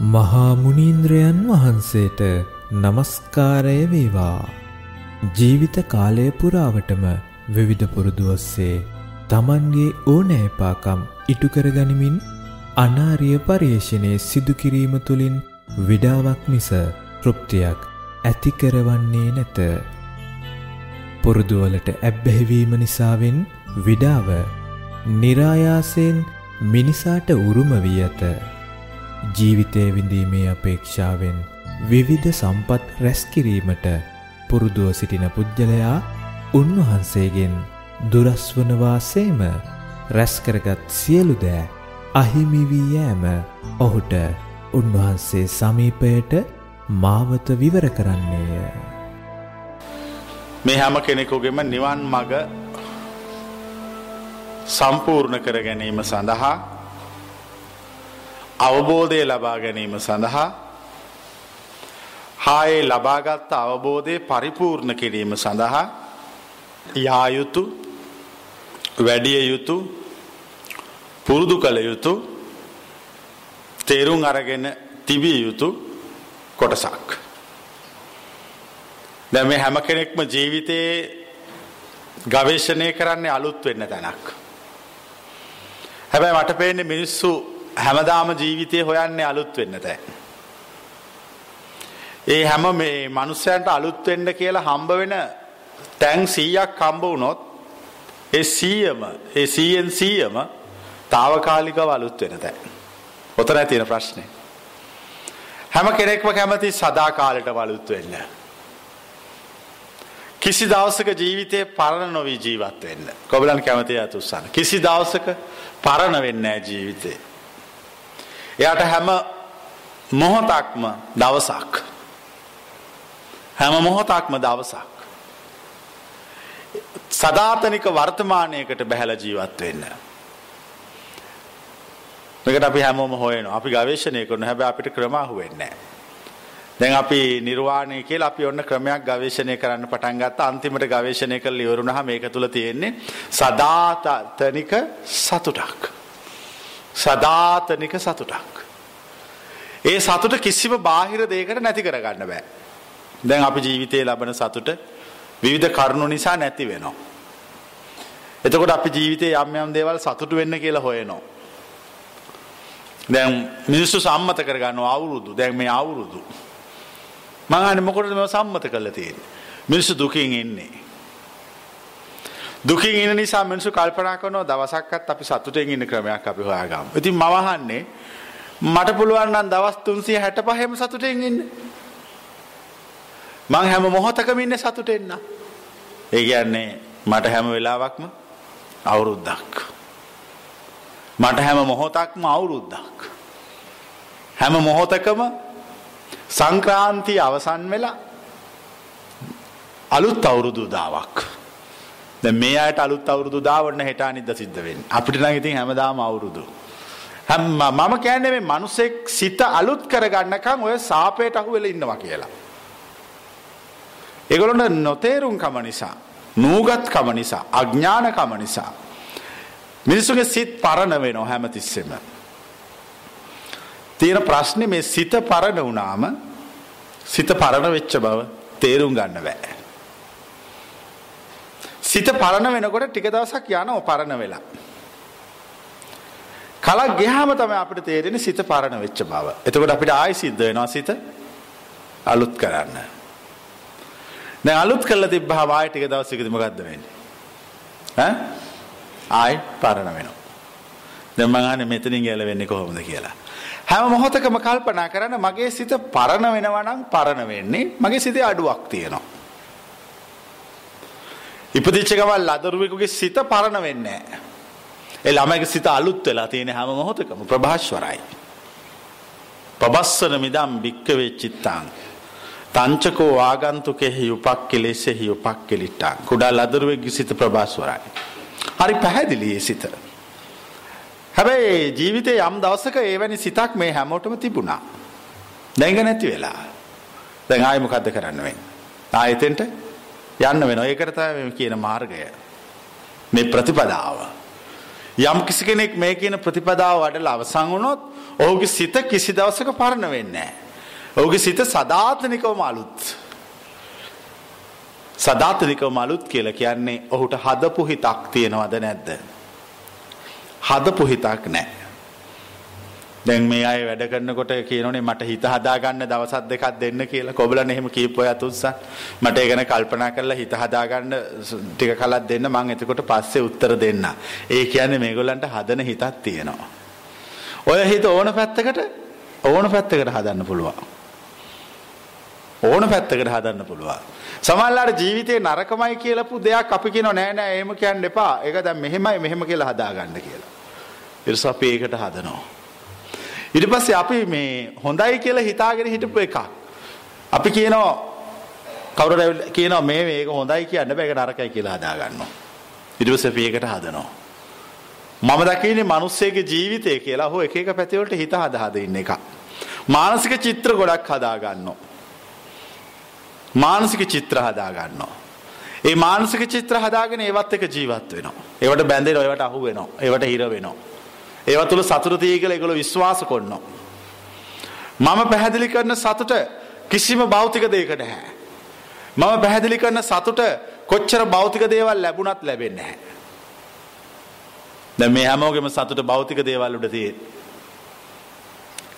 මහා මුනිේන්ද්‍රයන් වහන්සේට নমස්කාරය වේවා. ජීවිත කාලය පුරාවටම විවිධ පුරුදු ඔස්සේ Tamanගේ ඕනෑපාකම් ඉටු කරගනිමින් අනාර්ය පරිේශණයේ සිදු කිරීම තුලින් විඩාවක් මිස තෘප්තියක් ඇති කරවන්නේ නැත. පුරුදු වලට ඇබ්බැහිවීම නිසාවෙන් විඩාව નિરાයාසයෙන් මිනිසාට උරුම වී ඇත. ජීවිතය විඳීමේ අපේක්ෂාවෙන් විවිධ සම්පත් රැස් කිරීමට පුරුදුව සිටින පුජ්‍යලයා උන්වහන්සේගෙන් දුරස් වනවාසේම රැස් කරගත් සියලු දෑ අහිමි වී යෑම ඔහුට උන්වහන්සේ සමීපයට මාවත විවර කරන්නේය. මේ හැම කෙනෙකුගෙම නිවන් මග සම්පූර්ණ කර ගැනීම සඳහා අවබෝධය ලබා ගැනීම සඳහා හායේ ලබාගත්ත අවබෝධය පරිපූර්ණ කිරීම සඳහා යායුතු වැඩිය යුතු පුරුදු කළ යුතු තේරුම් අරගෙන තිබිය යුතු කොටසක්. දැන් මේ හැම කෙනෙක්ම ජීවිතේ ගවේෂණය කරන්නේ අලුත් වෙන්න තැනක්. හැබැයි මට පේන්නේ මිනිස්සු හැමදාම ජීවිතේ හොයන්නේ අලුත් වෙන්න තැන. ඒ හැම මේ මිනිස්යන්ට අලුත් වෙන්න කියලා හම්බ වෙන තැන් 100ක් හම්බ වුණොත් ඒ 100ම ඒ 100න් 100ම తాවකාලිකව අලුත් වෙන තැන්. ඔතනයි තියෙන ප්‍රශ්නේ. හැම කෙනෙක්ම කැමති සදාකාලයට අලුත් වෙන්න. කිසි දවසක ජීවිතේ පරණ නොවී ජීවත් වෙන්න. කොබලන් කැමති අත උස්සන්න. කිසි දවසක පරණ වෙන්නේ නැහැ ජීවිතේ. එයාට හැම මොහොතක්ම දවසක්. හැම මොහොතක්ම දවසක්. සදාතනික වර්තමානයකට බැහැලා ජීවත් වෙන්න. මේකට අපි හැමෝම හොයනවා. අපි ගවේෂණය කරනවා. හැබැයි අපිට ක්‍රම අහුවෙන්නේ නැහැ. දැන් අපි නිර්වාණය කියලා අපි ඔන්න ක්‍රමයක් ගවේෂණය කරන්න පටන් ගත්තා. අන්තිමට ගවේෂණය කරලා ඉවරුනහම මේක තුල තියෙන්නේ සදාතනික සතුටක්. සදාතනික සතුටක්. ඒ සතුට කිසිම බාහිර දෙයකට නැති කරගන්න බෑ. දැන් අපි ජීවිතයේ ලබන සතුට විවිධ කරුණු නිසා නැති වෙනවා. එතකොට අපි ජීවිතේ යම් යම් දේවල් සතුටු වෙන්න කියලා හොයනවා. දැන් මිනිස්සු සම්මත කරගන්නවා අවුරුදු. දැන් මේ අවුරුදු. මං අහන්නේ මොකටද මේව සම්මත කරලා තියෙන්නේ? මිනිස්සු දුකින් ඉන්නේ. දුකින් ඉන්න නිසා මිනිස්සු කල්පනා කරනවා දවසක්වත් අපි සතුටෙන් ඉන්න ක්‍රමයක් අපි හොයාගමු. ඉතින් මම අහන්නේ මට පුළුවන් නම් දවස් 365ම සතුටෙන් ඉන්න. මං හැම මොහොතකම ඉන්නේ සතුටෙන් නා. ඒ කියන්නේ මට හැම වෙලාවකම අවුරුද්දක්. මට හැම මොහොතක්ම අවුරුද්දක්. හැම මොහොතකම සංක්‍රාන්තිය අවසන් වෙලා අලුත් අවුරුදු දාවක්. දැන් මේ අයට අලුත් අවුරුදු දාවන්න හෙට අනිද්දා සිද්ධ වෙන්නේ. අපිට නම් ඉතින් හැමදාම අවුරුදු. හැම මම කියන්නේ මේ මිනිසෙක් සිත අලුත් කරගන්නකම් ඔය සාපේට අහු වෙලා ඉන්නවා කියලා. ඒගොල්ලන්ට නොතේරුම්කම නිසා, නූගත්කම නිසා, අඥානකම නිසා මිනිසුගේ සිත් පරණ වෙනවා හැමතිස්සෙම. තියෙන ප්‍රශ්නේ මේ සිත පරණ වුණාම සිත පරණ වෙච්ච බව තේරුම් ගන්න බෑ. සිත පරණ වෙනකොට ටික දවසක් යනවා පරණ වෙලා. කලක් ගියාම තමයි අපිට තේරෙන්නේ සිත පරණ වෙච්ච බව. එතකොට අපිට ආයි සිද්ධ වෙනවා සිත අලුත් කරන්න. දැන් අලුත් කරලා තිබ්බහම ආයි ටික දවසකදී මොකද්ද වෙන්නේ? ඈ? ආයි පරණ වෙනවා. දැන් මං අහන්නේ මෙතනින් ගැලවෙන්නේ කොහොමද කියලා. හැම මොහොතකම කල්පනා කරන්න මගේ සිත පරණ වෙනවා නම් පරණ වෙන්නේ මගේ සිතේ අඩුවක් තියෙනවා. ඉපදිච්ච ගමන් ලදරුවෙකුගේ සිත පරණ වෙන්නේ නැහැ. ඒ ළමයිගේ සිත අලුත් වෙලා තියෙන හැම මොහොතකම ප්‍රභාස්වරයි. පබස්සන මිදම් භික්කවේ චිත්තං තංචකෝ ආගන්තුකෙහි උපක්කලෙසෙහි උපක්කලිට්ටං කුඩා ලදරුවෙක්ගේ සිත ප්‍රභාස්වරයි. හරි පැහැදිලි ඒ සිත. හැබැයි ජීවිතේ යම් දවසක එවැනි සිතක් මේ හැමෝටම තිබුණා. දැන් නැති වෙලා. දැන් ආයෙ මොකද්ද කරන්න වෙන්නේ? ආයෙතෙන්ට යන්න වෙනවා. ඒකට තමයි කියන මාර්ගය. මේ ප්‍රතිපදාව. යම් කිසි කෙනෙක් මේ කියන ප්‍රතිපදාව වඩලා අවසන් වුණොත් ඔහුගේ සිත කිසි දවසක පරණ වෙන්නේ ඔහුගේ සිත සදාතනිකවම අලුත්. සදාතනිකවම අලුත් කියලා කියන්නේ ඔහුට හදපු හිතක් තියෙනවද නැද්ද? හදපු හිතක් නැහැ. දැන් මේ අය වැඩ කරනකොට කියනෝනේ මට හිත හදාගන්න දවසක් දෙකක් දෙන්න කියලා කොබලන් එහෙම කියපු අය අතුස්සා මට ඒ ගැන කල්පනා කරලා හිත හදාගන්න ටික කලක් දෙන්න මං එතකොට පස්සේ උත්තර දෙන්න. ඒ කියන්නේ මේගොල්ලන්ට හදන හිතක් තියෙනවා. ඔය හිත ඕන පැත්තකට ඕන පැත්තකට හදන්න පුළුවන්. ඕන පැත්තකට හදන්න පුළුවන්. සමහරවිට ජීවිතේ නරකමයි කියලාපු දෙයක් අපි කියනවා නෑ නෑ එහෙම කියන්න එපා. ඒක දැන් මෙහෙමයි මෙහෙම කියලා හදාගන්න කියලා. ඊට අපි ඒකට හදනවා. ඊට පස්සේ අපි මේ හොඳයි කියලා හිතාගෙන හිටපු එකක්. අපි කියනවා කවුරුද කියනවා මේ මේක හොඳයි කියන්න බෑ ඒක නරකයි කියලා හදා ගන්නවා. ඊට පස්සේ අපි ඒකට හදනවා. මම දකින්නේ මිනිස්සෙගේ ජීවිතය කියලා හෝ එක එක පැති වලට හිත හදා හදා ඉන්න එක. මානසික චිත්‍ර ගොඩක් හදා ගන්නවා. මානසික චිත්‍ර හදා ගන්නවා. ඒ මානසික චිත්‍ර හදාගෙන ඒවත් එක ජීවත් වෙනවා. ඒවට බැඳෙනවා, ඒවට අහු වෙනවා, ඒවට හිර වෙනවා. ඒව තුළ සතුට තියෙයි කියලා ඒගොල්ලෝ විශ්වාස කරනවා. මම පැහැදිලි කරන සතුට කිසිම භෞතික දෙයක නැහැ. මම පැහැදිලි කරන සතුට කොච්චර භෞතික දේවල් ලැබුණත් ලැබෙන්නේ නැහැ. දැන් මේ හැමෝගෙම සතුට භෞතික දේවල් උඩ තියෙන්නේ.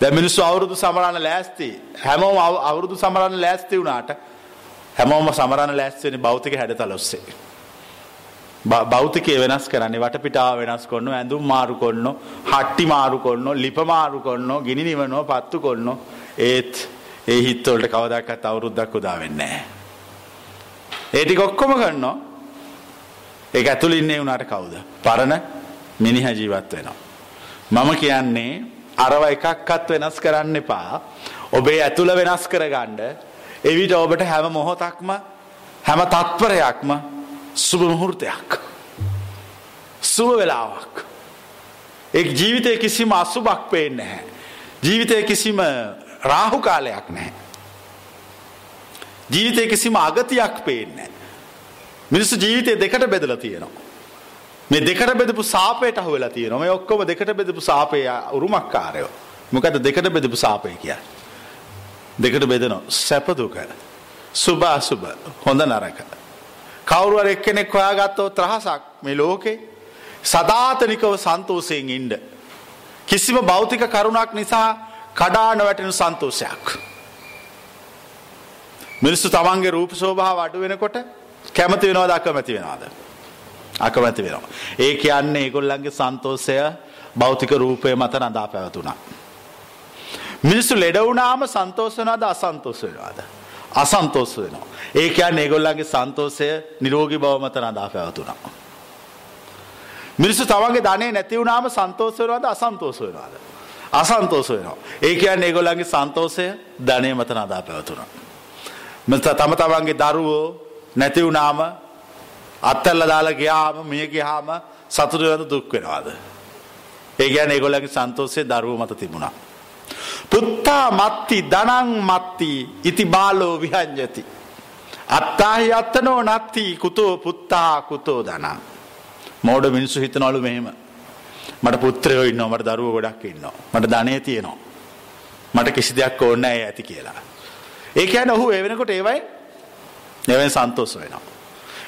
දැන් මිනිස්සු අවුරුදු සමරන්න ලෑස්ති. හැමෝම අවුරුදු සමරන්න ලෑස්ති වුණාට හැමෝම සමරන්න ලෑස්ති වෙන්නේ භෞතික හැඩතල ඔස්සේ. භෞතිකය වෙනස් කරන්නේ වටපිටාව වෙනස් කොන්න ඇඳුම් මාරු කොන්න හට්ටි මාරු කොන්න ලිප මාරු කොන්න ගිනි නිවනෝ පත්තු කොන්න ඒත් ඒ හිත්තවලට කවදක්කත් අවුරුද්දක් උදා වෙන්නේ ඒටි කොක්කොම කරනවා ඒ ඇතුළ ඉන්නේ වුණට කවුද? පරණ මිනිහ ජීවත් වෙනවා. මම කියන්නේ අරව එකක්කත් වෙනස් කරන්න එපා. ඔබේ ඇතුළ වෙනස් කරගණ්ඩ එවිට ඔබට හැම මොහොතක්ම හැම තත්පරයක්ම සුබ මුහුර්තයක්. සුව වෙලාවක්. ඒ ජීවිතය කිසිම අසුබක් පේන්නේ නැහැ. ජීවිතය කිසිම රාහු කාලයක් නැහැ. ජීවිතය කිසිම අගතියක් පේන්නේ මිනිස්සු ජීවිතය දෙකට බෙදලා තියෙනවා. මේ දෙකට බෙදපු සාපයට අහු වෙලා තියෙනවා. මේ ඔක්කොම දෙකට බෙදපු සාපේ උරුමකාරයෝ. මොකද දෙකට බෙදපු සාපේ කියන්නේ? දෙකට බෙදනවා. සැප දුක. සුභ අසුභ. හොඳ නරක. කවුරුවර එක්කෙනෙක් හොයාගත්තොත් රහසක් මේ ලෝකේ සදාතනිකව සන්තෝෂයෙන් ඉන්න. කිසිම භෞතික කරුණක් නිසා කඩාන වැටෙන සන්තෝෂයක්. මිනිස්සු තමන්ගේ රූප සෝභාව අඩු වෙනකොට කැමති වෙනවද අකමැති වෙනවාද. අකමැති වෙනවා. ඒ කියන්නේ ඒගොල්ලන්ගේ සන්තෝෂය භෞතික රූපය මත නදා පැවතුනා. මිනිස්සු ලෙඩවුනාම සන්තෝෂනවාද අසන්තෝෂ වෙනවාද. අසන්තෝෂ වෙනවා. ඒ කියන්නේ ඒගොල්ලන්ගේ සන්තෝෂය නිරෝගී බව මත නදා පැවතුණා. මිනිස්සු තමන්ගේ ධනෙ නැති වුණාම සන්තෝෂ වෙනවද අසන්තෝෂ වෙනවද? අසන්තෝෂ වෙනවා. ඒ කියන්නේ ඒගොල්ලන්ගේ සන්තෝෂය ධනෙ මත නදා පැවතුණා. මත තම තමන්ගේ දරුවෝ නැති වුණාම අත්තල්ලා දාලා ගියාම මිය ගියාම සතුට වෙනද දුක් වෙනවද? ඒ කියන්නේ ඒගොල්ලන්ගේ සන්තෝෂය දරුවෝ මත තිබුණා. පුත්තා මත්ති දනං මත්ති ඉති බාලෝ විහංජති. අත්තාහි අත්තනෝ නත්ති කුතෝ පුත්තා කුතෝ දනං. මෝඩ මිනිස්සු හිතනවලු මෙහෙම. මට පුත්‍රයෝ ඉන්නවා මට දරුවෝ ගොඩක් ඉන්නවා. මට ධනෙ තියෙනවා. මට කිසි දෙයක් ඕනේ නැහැ ඇති කියලා. ඒ කියන්නේ ඔහු ඒ වෙනකොට ඒවයි එවෙන් සන්තෝෂ වෙනවා.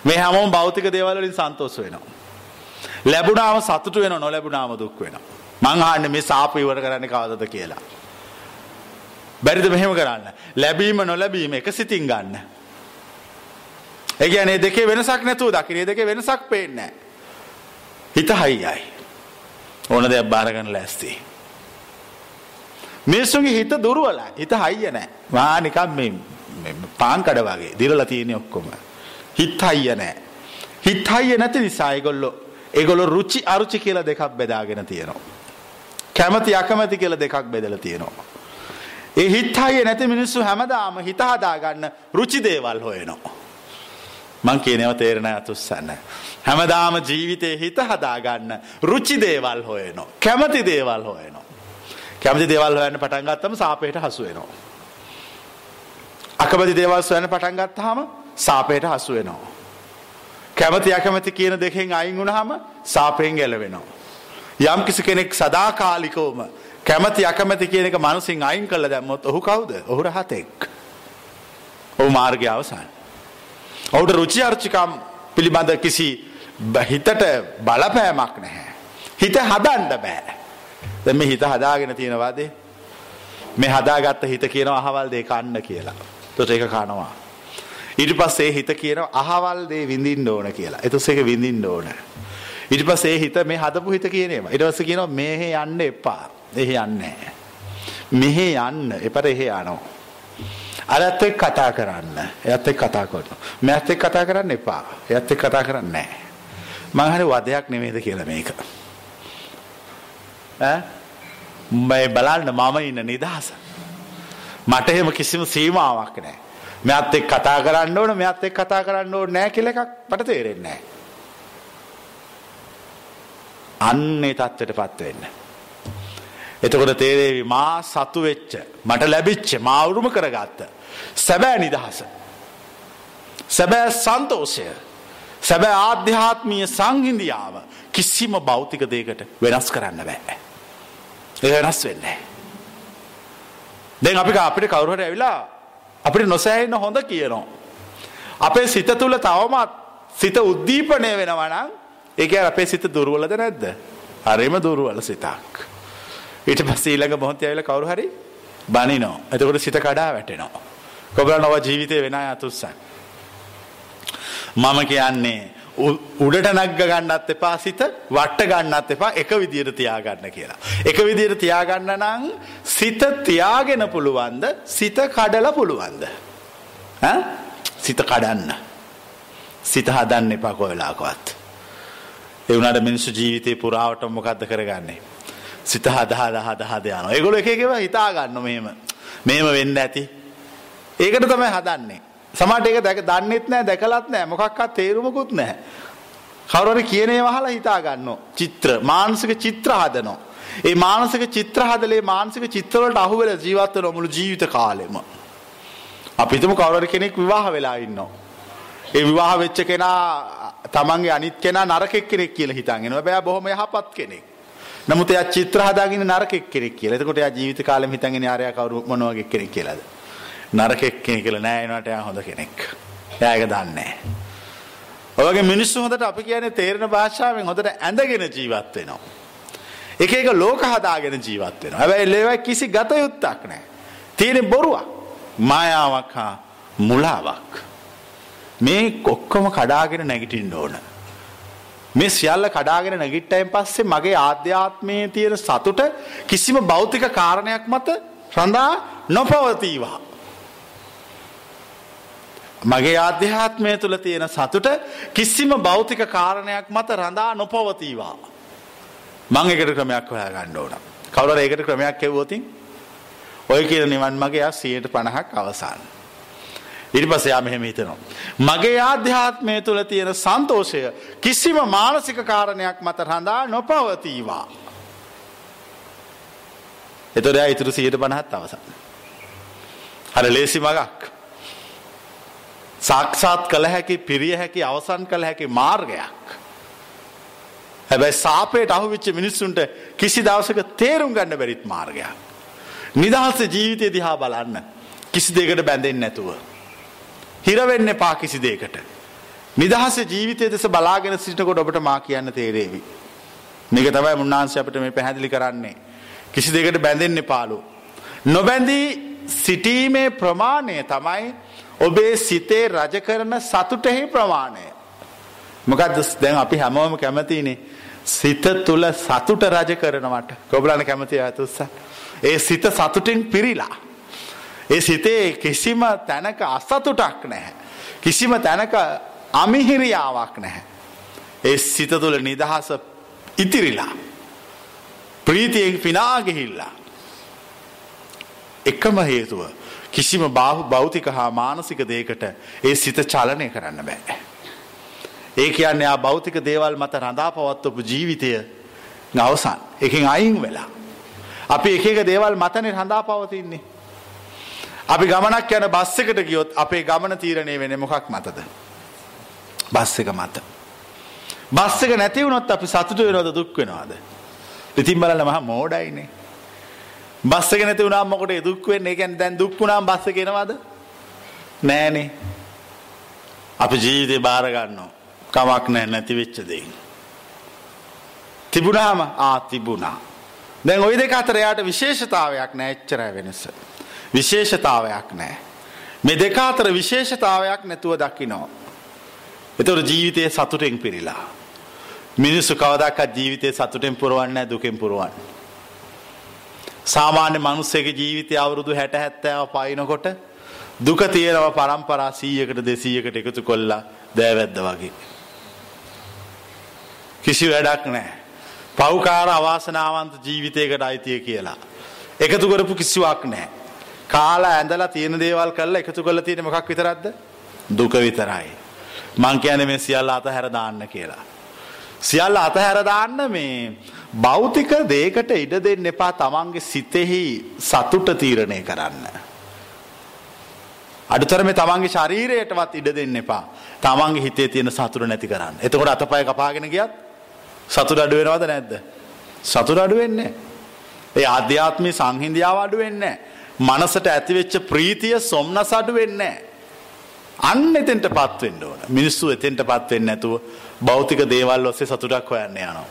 මේ හැමෝම භෞතික දේවල් වලින් සන්තෝෂ වෙනවා. ලැබුණාම සතුටු වෙනවා නොලැබුණාම දුක් වෙනවා. මං අහන්නේ මේ සාප ඉවර කරන්නේ කවදද කියලා. බැරිද මෙහෙම කරන්න. ලැබීම නොලැබීම එක සිතින් ගන්න. ඒ කියන්නේ දෙකේ වෙනසක් නැතුව දකින්නේ දෙකේ වෙනසක් පේන්නේ හිත හයියයි. ඕන දෙයක් බාර ගන්න ලෑස්ති. මිනිස්සුන්ගේ හිත දුර්වලයි. හිත හයිය නැහැ. මහා නිකන් මේ පාන් කඩ වගේ දිරලා තියෙන ඔක්කොම. හිත හයිය නැහැ. හිත හයිය නැති නිසා ඒගොල්ලෝ ඒගොල්ලෝ රුචි අරුචි කියලා දෙකක් බෙදාගෙන තියෙනවා. කැමැති අකමැති කියලා දෙකක් බෙදලා තියෙනවා. ඒ හිත හයිය නැති මිනිස්සු හැමදාම හිත හදාගන්න රුචි දේවල් හොයනවා. මං කියනව තේරෙන අතුස්සන්න. හැමදාම ජීවිතේ හිත හදාගන්න රුචි දේවල් හොයනවා. කැමති දේවල් හොයනවා. කැමති දේවල් හොයන්න පටන් ගත්තම සාපේට හසු වෙනවා. අකමැති දේවල් හොයන්න පටන් ගත්තාම සාපේට හසු වෙනවා. කැමති අකමැති කියන දෙකෙන් අයින් වුණාම සාපයෙන් ගැලවෙනවා. යම් කිසි කෙනෙක් සදාකාලිකවම කැමති අකමැති කියන එක මනසින් අයින් කළා දැම්මොත් ඔහු කවුද? ඔහු රහතෙක්. ඔහු මාර්ගය අවසන්. ඔහුට රුචි අරුචිකම් පිළිබඳ කිසි හිතට බලපෑමක් නැහැ. හිත හදන්න බෑ. දැන් මේ හිත හදාගෙන තියෙනවාද? මේ හදාගත්ත හිත කියනවා අහවල් දෙක කන්න කියලා. එතකොට ඒක කනවා. ඊට පස්සේ හිත කියනවා අහවල් දේ විඳින්න ඕන කියලා. එතකොට ඒක විඳින්න ඕන. ඊට පස්සේ ඒ හිත මේ හදපු හිත කියන ඒවා. ඊට පස්සේ කියනවා මෙහෙ යන්න එපා. එහෙ යන්නේ මෙහෙ යන්න එපර එහෙ යනවා. අරත් එක්ක කතා කරන්න. එයත් එක්ක කතා කරනවා. මෙයත් එක්ක කතා කරන්න එපා. එයත් එක්ක කතා කරන්නේ නැහැ. මං හරි වදයක් නෙමෙයිද කියලා මේක. ඈ මේ බලන්න මම ඉන්න නිදහස. මට එහෙම කිසිම සීමාවක් නැහැ. මෙයත් එක්ක කතා කරන්න ඕන මෙයත් එක්ක කතා කරන්න ඕනේ නැහැ කියලා එකක් මට තේරෙන්නේ නැහැ. අන්නේ தත්ත්වයටපත් වෙන්න. එතකොට තේරෙවි මා සතු වෙච්ච මට ලැබිච්ච මා උරුම කරගත්ත සැබෑ නිදහස. සැබෑ සන්තෝෂය. සැබෑ ආධ්‍යාත්මීය සංහිඳියාව කිසිම භෞතික දෙයකට වෙනස් කරන්න බෑ. ඒ වෙනස් වෙන්නේ. දැන් අපි අපිට කවුරු හරි ඇවිල්ලා අපිට නොසෑහෙන්න හොඳ කියනවා. අපේ සිත තුළ තවමත් සිත උද්දීපනය වෙනවා නම් ඒ කියන්නේ අපේ සිත දුර්වලද නැද්ද? හරිම දුර්වල සිතක්. ඊට පස්සේ ඊළඟ මොහොතේ ඇවිල්ලා කවුරු හරි බනිනවා. එතකොට සිත කඩා වැටෙනවා. කොබල නව ජීවිතේ වෙන අය අතුස්සන්. මම කියන්නේ උඩට නග්ග ගන්නත් එපා සිත වට ගන්නත් එපා එක විදියට තියාගන්න කියලා. එක විදියට තියාගන්න නම් සිත තියාගෙන පුළුවන්ද සිත කඩලා පුළුවන්ද? සිත කඩන්න. සිත හදන්න එපා කොහෙලාකවත්. ඒ වුණාට මිනිස්සු ජීවිතේ පුරාවට මොකද්ද කරගන්නේ? සිත හදා හදා හදා හදා යනවා. ඒගොල්ලෝ එක එක ඒවා හිතා ගන්න මෙහෙම. මෙහෙම වෙන්න ඇති. ඒකට තමයි හදන්නේ. සමහරට ඒක දැක දන්නෙත් නැහැ දැකලත් නැහැ මොකක්වත් තේරුමකුත් නැහැ. කවුරු හරි කියන ඒවා අහලා හිතා ගන්නවා. චිත්‍ර මානසික චිත්‍ර හදනවා. ඒ මානසික චිත්‍ර හදලේ මානසික චිත්‍ර වලට අහු වෙලා ජීවත් වෙන මුළු ජීවිත කාලෙම. අපි හිතමු කවුරු හරි කෙනෙක් විවාහ වෙලා ඉන්නවා. ඒ විවාහ වෙච්ච කෙනා තමන්ගේ අනිත් කෙනා නරකෙක් කෙනෙක් කියලා හිතන් එනවා. හැබැයි බොහොම යහපත් කෙනෙක්. නමුත් එයා චිත්‍ර හදාගෙන නරකෙක් කෙනෙක් කියලා. එතකොට එයා ජීවිත කාලෙම හිතන් ඉන්නේ ආරයා කවුරු මොන වගේ කෙනෙක් කියලාද? නරකෙක් කෙනෙක් කියලා නෑ එනවට එයා හොඳ කෙනෙක්. එයා ඒක දන්නේ ඔයගේ මිනිස්සු හොඳට අපි කියන්නේ තේරෙන භාෂාවෙන් හොඳට ඇඳගෙන ජීවත් වෙනවා. එක එක ලෝක හදාගෙන ජීවත් වෙනවා. හැබැයි ඒවා කිසි ගත යුත්තක් නෑ. තියෙන බොරුවක්. මායාවක් හා මුලාවක්. මේ ඔක්කොම කඩාගෙන නැගිටින්න ඕන. මේ සියල්ල කඩාගෙන නැගිට්ටයින් පස්සේ මගේ ආධ්‍යාත්මයේ තියෙන සතුට කිසිම භෞතික කාරණයක් මත රඳා නොපවතීවා. මගේ ආධ්‍යාත්මය තුළ තියෙන සතුට කිසිම භෞතික කාරණයක් මත රඳා නොපවතීවා. මං එකට ක්‍රමයක් හොයා ගන්න ඕන. කවුරුහරි ඒකට ක්‍රමයක් කිව්වොතින් ඔය කියන නිවන් මගේ යා 150ක් අවසන්. ඊට පස්සේ යා මෙහෙම හිතනවා. මගේ ආධ්‍යාත්මය තුළ තියෙන සන්තෝෂය කිසිම මානසික කාරණයක් මත රඳා නොපවතීවා. එතකොට යා ඊටු 150ත් අවසන්. හරි ලේසි මගක්. සාක්ෂාත් කළ හැකි පිරිය හැකි අවසන් කළ හැකි මාර්ගයක්. හැබැයි සාපයට අහුවිච්ච මිනිස්සුන්ට කිසි දවසක තේරුම් ගන්න බැරිත් මාර්ගයක්. නිදහස ජීවිතය දිහා බලන්න කිසි දෙකට බැඳෙන් නැතුව. හිරවෙන්න එපා කිසි දේකට. නිදහස ජීවිතය දෙස බලාගෙන සිටකොට ඔබට මා කියන්න තේරේවි. මේක තමයි මුන්නාන්සේ අපිට මේ පැහැදිලි කරන්නේ. කිසි දෙකට බැඳෙන්න පාලු. නොබැඳී සිටීමේ ප්‍රමාණය තමයි ඔබේ සිතේ රජ කරන සතුටෙහි ප්‍රමාණය. මොකද දැන් අපි හැමෝම කැමතිනේ සිත තුළ සතුට රජ කරනවට කොබලන කැමති ඇතුස්ස. ඒ සිත සතුටින් පිරිලා. ඒ සිතේ කිසිම තැනක අසතුටක් නැහැ. කිසිම තැනක අමිහිරියාවක් නැහැ. ඒ සිත තුළ නිදහස ඉතිරිලා. ප්‍රීතියෙන් පිනාගෙහිල්ලා. එකම හේතුව කිසිම භෞතික හා මානසික දෙයකට ඒ සිත චලනය කරන්න බෑ. ඒ කියන්නේ ආ භෞතික දේවල් මත රඳා පවත්වපු ජීවිතය අවසන්. එකෙන් අයින් වෙලා. අපි එක එක දේවල් මතනේ රඳා පවතින්නේ. අපි ගමනක් යන බස් එකට ගියොත් අපේ ගමන තීරණය වෙන්නේ මොකක් මතද? බස් එක මත. බස් එක නැති වුණොත් අපි සතුටු වෙනවද දුක් වෙනවද? ඉතින් බලන්න මහා මෝඩයිනේ. බස් එක නැති වුණාම මොකටද දුක් වෙන්නේ? ඒ කියන්නේ දැන් දුක් වුණාම බස් එක එනවද? නෑනේ. අපි ජීවිතේ බාර ගන්නවා. කමක් නැහැ නැති වෙච්ච දෙයක්. තිබුණාම ආ තිබුණා. දැන් ওই දෙක අතර යාට විශේෂතාවයක් නැහැ එච්චරයි වෙනස. විශේෂතාවයක් නැහැ. මේ දෙක අතර විශේෂතාවයක් නැතුව දකිනවා. එතකොට ජීවිතයේ සතුටෙන් පිරීලා. මිනිස්සු කවදාකවත් ජීවිතේ සතුටෙන් පුරවන්නේ නැහැ දුකෙන් පුරවන්නේ. සාමාන්‍ය මිනිස්සෙගේ ජීවිතය අවුරුදු 60 70 පයින්නකොට දුක තියෙනවා પરම්පරා 100කට 200කට එකතු කොල්ලා දෑවැද්ද වගේ. කිසි වැඩක් නැහැ. පෞකාර අවාසනාවන්ත ජීවිතයකට අයිතිය කියලා. එකතු කරපු කිසිවක් නැහැ. කාලා ඇඳලා තියෙන දේවල් කරලා එකතු කරලා තියෙන මොකක් විතරක්ද? දුක විතරයි. මං කියන්නේ මේ සියල්ල අතහැර දාන්න කියලා. සියල්ල අතහැර දාන්න මේ භෞතික දෙයකට ඉඩ දෙන්න එපා තමන්ගේ සිතෙහි සතුට තීරණය කරන්න. අඩුතරමේ තමන්ගේ ශරීරයටවත් ඉඩ දෙන්න එපා. තමන්ගේ හිතේ තියෙන සතුට නැති කරන්න. එතකොට අතපය කපාගෙන ගියත් සතුට අඩු වෙනවද නැද්ද? සතුට අඩු වෙන්නේ ඒ ආධ්‍යාත්මික සංහිඳියාව අඩු වෙන්නේ මනසට ඇතිවෙච්ච ප්‍රීතිය සොම්නස අඩු වෙන්නේ අන්න එතෙන්ටපත් වෙන්න ඕන. මිනිස්සු එතෙන්ටපත් වෙන්නේ නැතුව භෞතික දේවල් ඔස්සේ සතුටක් හොයන්න යනවා.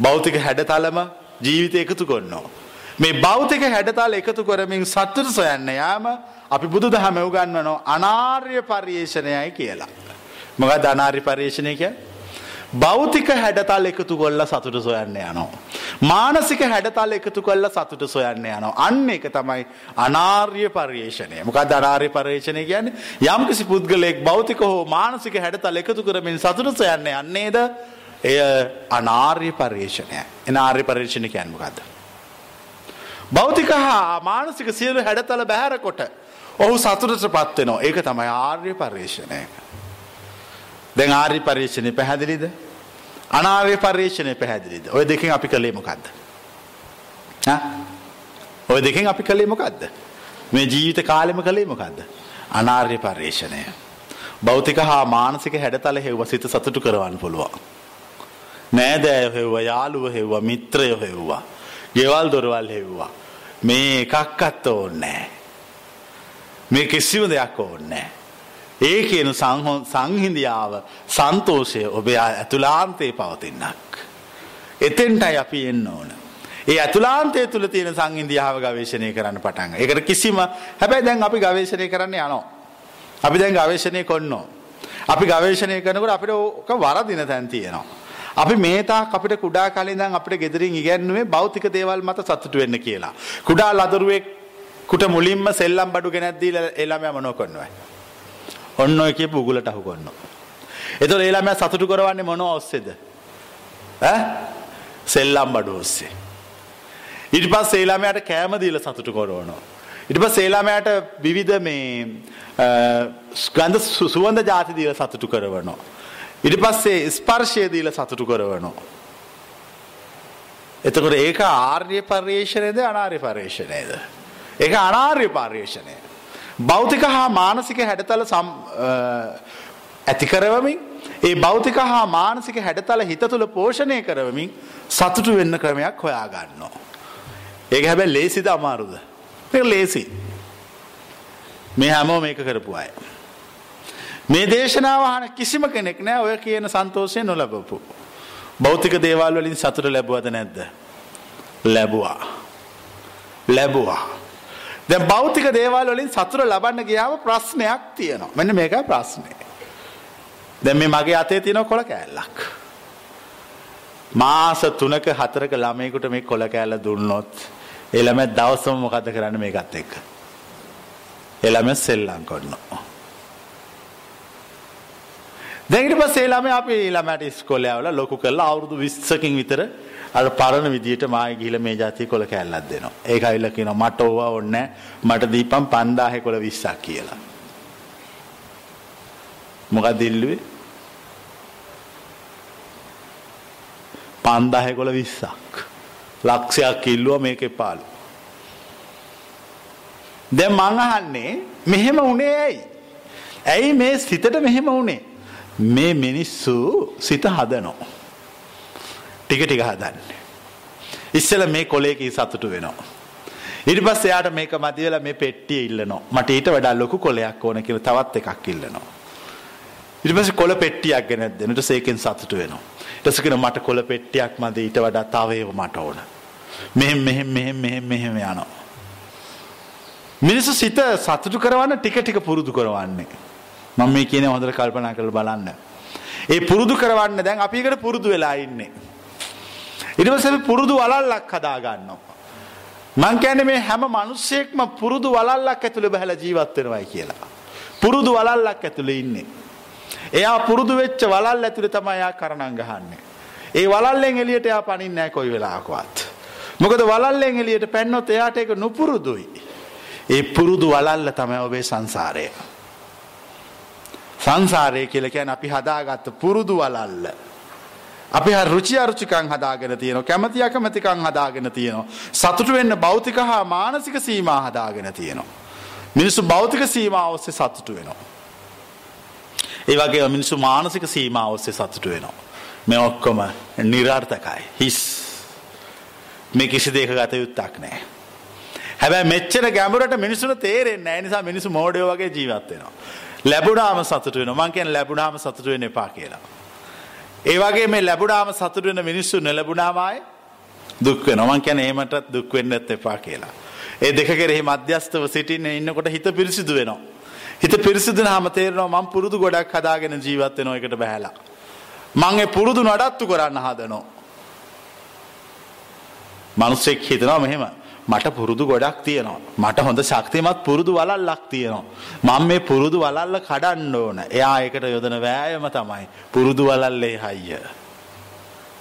භෞතික හැඩතලම ජීවිතය එකතු කරනවා. මේ භෞතික හැඩතල එකතු කරමින් සතුට සොයන්න යාම අපි බුදු දහම උගන්වනවා අනාර්ය පර්යේෂණයයි කියලා. මොකද අනාර්ය පර්යේෂණය කියන්නේ? භෞතික හැඩතල් එකතු කොල්ලා සතුට සොයන්න යනවා. මානසික හැඩතල් එකතු කොල්ලා සතුට සොයන්න යනවා. අන්න එක තමයි අනාර්ය පර්යේෂණය. මොකක්ද අනාර්ය පර්යේෂණය කියන්නේ? යම්කිසි පුද්ගලයෙක් භෞතික හෝ මානසික හැඩතල් එකතු කරමින් සතුට සොයන්න යන්නේද? එය අනාර්ය පර්යේෂණය. එනාර්ය පර්යේෂණය කියන්නේ මොකද්ද? භෞතික හා මානසික සියලු හැඩතල බැහැර කොට ඔහු සතුටටපත් වෙනවා. ඒක තමයි ආර්ය පර්යේෂණය. දැන් ආර්ය පර්යේෂණය පැහැදිලිද? අනාර්ය පර්යේෂණය පැහැදිලිද ඔය දෙකින් අපි කළේ මොකක්ද. ඔය දෙකින් අපි කළේ මොකක්ද. මේ ජීවිත කාලෙම කළේ මොකක්ද. අනාර්ය පර්යේෂණය. බෞතික හා මානසික හැඩතල හෙව්ව සිත සතුටු කරවන්න පුළුවන්. නෑදෑය හෙව්වා යාළුව හෙව්වා මිත්‍රය හෙව්වා. ගෙවල් දොරවල් හෙව්වා. මේ එකක්කත් ඕන්නෑ. මේ කිසිම දෙයක් ඕන්නෑ. නෑ. ඒ කියන සංහිඳියාව සන්තෝෂය ඔබේ ඇතුලාන්තයේ පවතින්නක්. එතෙන්ටයි අපි එන්න ඕන. ඒ ඇතුලාන්තය තුළ තියෙන සංහින්දියාව ගවේශණය කරන්න පටන්. ඒකට කිසිම හැබැයි දැන් අපි ගවේශණය කරන්න යනවා. අපි දැන් ගවේශණය කොන්නෝ. අපි ගවේශණය කරනකොට අපිට ඕක වරදින තැන් තියෙනවා. අපි මේ තාක් අපිට කුඩා කාලේ ඉඳන් අපිට ගෙදරින් ඉගැන්නුවේ භෞතික දේවල් මත සතුටු වෙන්න කියලා. කුඩා ලදරුවෙක් කුට මුලින්ම සෙල්ලම් බඩු ගෙනත් දීලා ඒ ළමයා මොනව කරනවද? ඔන්න ඔය කියපු උගලට අහු කරනවා. එතකොට ඒ ළමයා සතුටු කරවන්නේ මොනව ඔස්සේද? ඈ? සෙල්ලම් බඩු ඔස්සේ. ඊට පස්සේ ඒ ළමයාට කෑම දීලා සතුටු කරවනවා. ඊට පස්සේ ඒ ළමයාට විවිධ මේ ගන්ධ සුවඳ ಜಾති දීලා සතුටු කරවනවා. ඊට පස්සේ ස්පර්ශය දීලා සතුටු කරවනවා. එතකොට ඒක ආර්ය පරිශ්‍රණයද අනාර්ය පරිශ්‍රණයද? ඒක අනාර්ය පරිශ්‍රණය. භෞතික හා මානසික හැඩතල ඇති කරවමින් ඒ භෞතික හා මානසික හැඩතල හිත තුළ පෝෂණය කරවමින් සතුටු වෙන්න ක්‍රමයක් හොයා ගන්නවා. ඒක හැබැයි ලේසිද අමාරුද? ඒක ලේසි. මේ හැමෝම මේක කරපු අය. මේ දේශනාව අහන කිසිම කෙනෙක් නෑ ඔය කියන සන්තෝෂය නොලබපු. භෞතික දේවල් වලින් සතුට ලැබුවද නැද්ද? ලැබුවා. ලැබුවා. දැන් භෞතික දේවල් වලින් සතුට ලබන්න ගියාම ප්‍රශ්නයක් තියෙනවා. මෙන්න මේකයි ප්‍රශ්නේ. දැන් මේ මගේ අතේ තියෙන කොළ කෑල්ලක්. මාස 3ක 4ක ළමයෙකුට මේ කොළ කෑල්ල දුන්නොත් ඒ ළමයා දවසම මොකද කරන්නේ මේකත් එක්ක? ඒ ළමයා සෙල්ලම් කරනවා. දැන් ඊට පස්සේ ළමයා අපි ළමයාට ඉස්කෝලේ ආවලා ලොකු කරලා අවුරුදු 20කින් විතර අර පරණ විදියට මායි ගිහලා මේ જાතිය කොල කෑල්ලක් දෙනවා. ඒක ඇවිල්ලා කියනවා මට ඕවා ඕනේ මට දීපන් 5000 කොල 20ක් කියලා. මොකක්ද ඉල්ලුවේ? 5000 කොල 20ක්. ලක්ෂයක් ඉල්ලුවා මේකේ පාළු. දැන් මං අහන්නේ මෙහෙම උනේ ඇයි? ඇයි මේ සිතට මෙහෙම උනේ? මේ මිනිස්සු සිත හදනවා. ටික ටික හදන්නේ. ඉස්සෙල්ලා මේ කොලේකී සතුටු වෙනවා. ඊට පස්සේ එයාට මේක මදි වෙලා මේ පෙට්ටිය ඉල්ලනවා. මට ඊට වඩා ලොකු කොලයක් ඕන කියලා තවත් එකක් ඉල්ලනවා. ඊට පස්සේ කොළ පෙට්ටියක් ගෙනත් දෙන්න. ඊට පස්සේ ඒකෙන් සතුටු වෙනවා. ඊට පස්සේ කියනවා මට කොළ පෙට්ටියක් මදි ඊට වඩා තව ඒව මට ඕන. මෙහෙම මෙහෙම මෙහෙම මෙහෙම මෙහෙම යනවා. මිනිස්සු සිත සතුටු කරවන්න ටික ටික පුරුදු කරවන්නේ. මම මේ කියන්නේ හොඳට කල්පනා කරලා බලන්න. ඒ පුරුදු කරවන්න දැන් අපි එකට පුරුදු වෙලා ඉන්නේ. ඊට පස්සේ අපි පුරුදු වලල්ලක් හදා ගන්නවා. මං කියන්නේ මේ හැම මිනිස්සෙක්ම පුරුදු වලල්ලක් ඇතුලේ බහලා ජීවත් වෙනවයි කියලා. පුරුදු වලල්ලක් ඇතුලේ ඉන්නේ. එයා පුරුදු වෙච්ච වලල් ඇතුලේ තමයි එයා කරණම් ගහන්නේ. ඒ වලල්ලෙන් එළියට එයා පනින්නේ නැහැ කොයි වෙලාවකවත්. මොකද වලල්ලෙන් එළියට පැන්නොත් එයාට ඒක නුපුරුදුයි. ඒ පුරුදු වලල්ල තමයි ඔබේ සංසාරය. සංසාරය කියලා කියන්නේ අපි හදාගත්ත පුරුදු වලල්ල. අපි රුචි අරුචිකං හදාගෙන තියෙනවා කැමැති අකමැතිකං හදාගෙන තියෙනවා. සතුටු වෙන්න භෞතික හා මානසික සීමා හදාගෙන තියෙනවා. මිනිස්සු භෞතික සීමා ඔස්සේ සතුටු වෙනවා. ඒ වගේ මිනිස්සු මානසික සීමා ඔස්සේ සතුටු වෙනවා. මේ ඔක්කොම નિરර්ථකයි හිස්. මේ කිසි දෙයක ගත යුත්තක් නැහැ. හැබැයි මෙච්චර ගැඹුරට මිනිසුන්ට තේරෙන්නේ නැහැ. නිසා මිනිස්සු මෝඩයෝ වගේ ජීවත් වෙනවා. ලැබුණාම සතුටු වෙනවා. මං කියන්නේ ලැබුණාම සතුටු වෙන්න එපා කියලා. ඒ වගේ මේ ලැබුණාම සතුට වෙන මිනිස්සු නොලැබුණාම ආයේ දුක් වෙනවා. මං කියන්නේ එහෙමටත් දුක් වෙන්නත් එපා කියලා. ඒ දෙක කෙරෙහි මධ්‍යස්තව සිටින්න ඉන්නකොට හිත පිරිසිදු වෙනවා. හිත පිරිසිදු වුණාම තේරෙනවා මං පුරුදු ගොඩක් හදාගෙන ජීවත් වෙනවා එකට බහැලා. මං ඒ පුරුදු නඩත්තු කරන්න හදනවා. මිනිස්සෙක් හිතනවා මෙහෙම මට පුරුදු ගොඩක් තියෙනවා. මට හොඳ ශක්තිමත් පුරුදු වලල්ලක් තියෙනවා. මම මේ පුරුදු වලල්ල කඩන්න ඕන. එයා ඒකට යොදන වෑයම තමයි පුරුදු වලල්ලේ හයිය.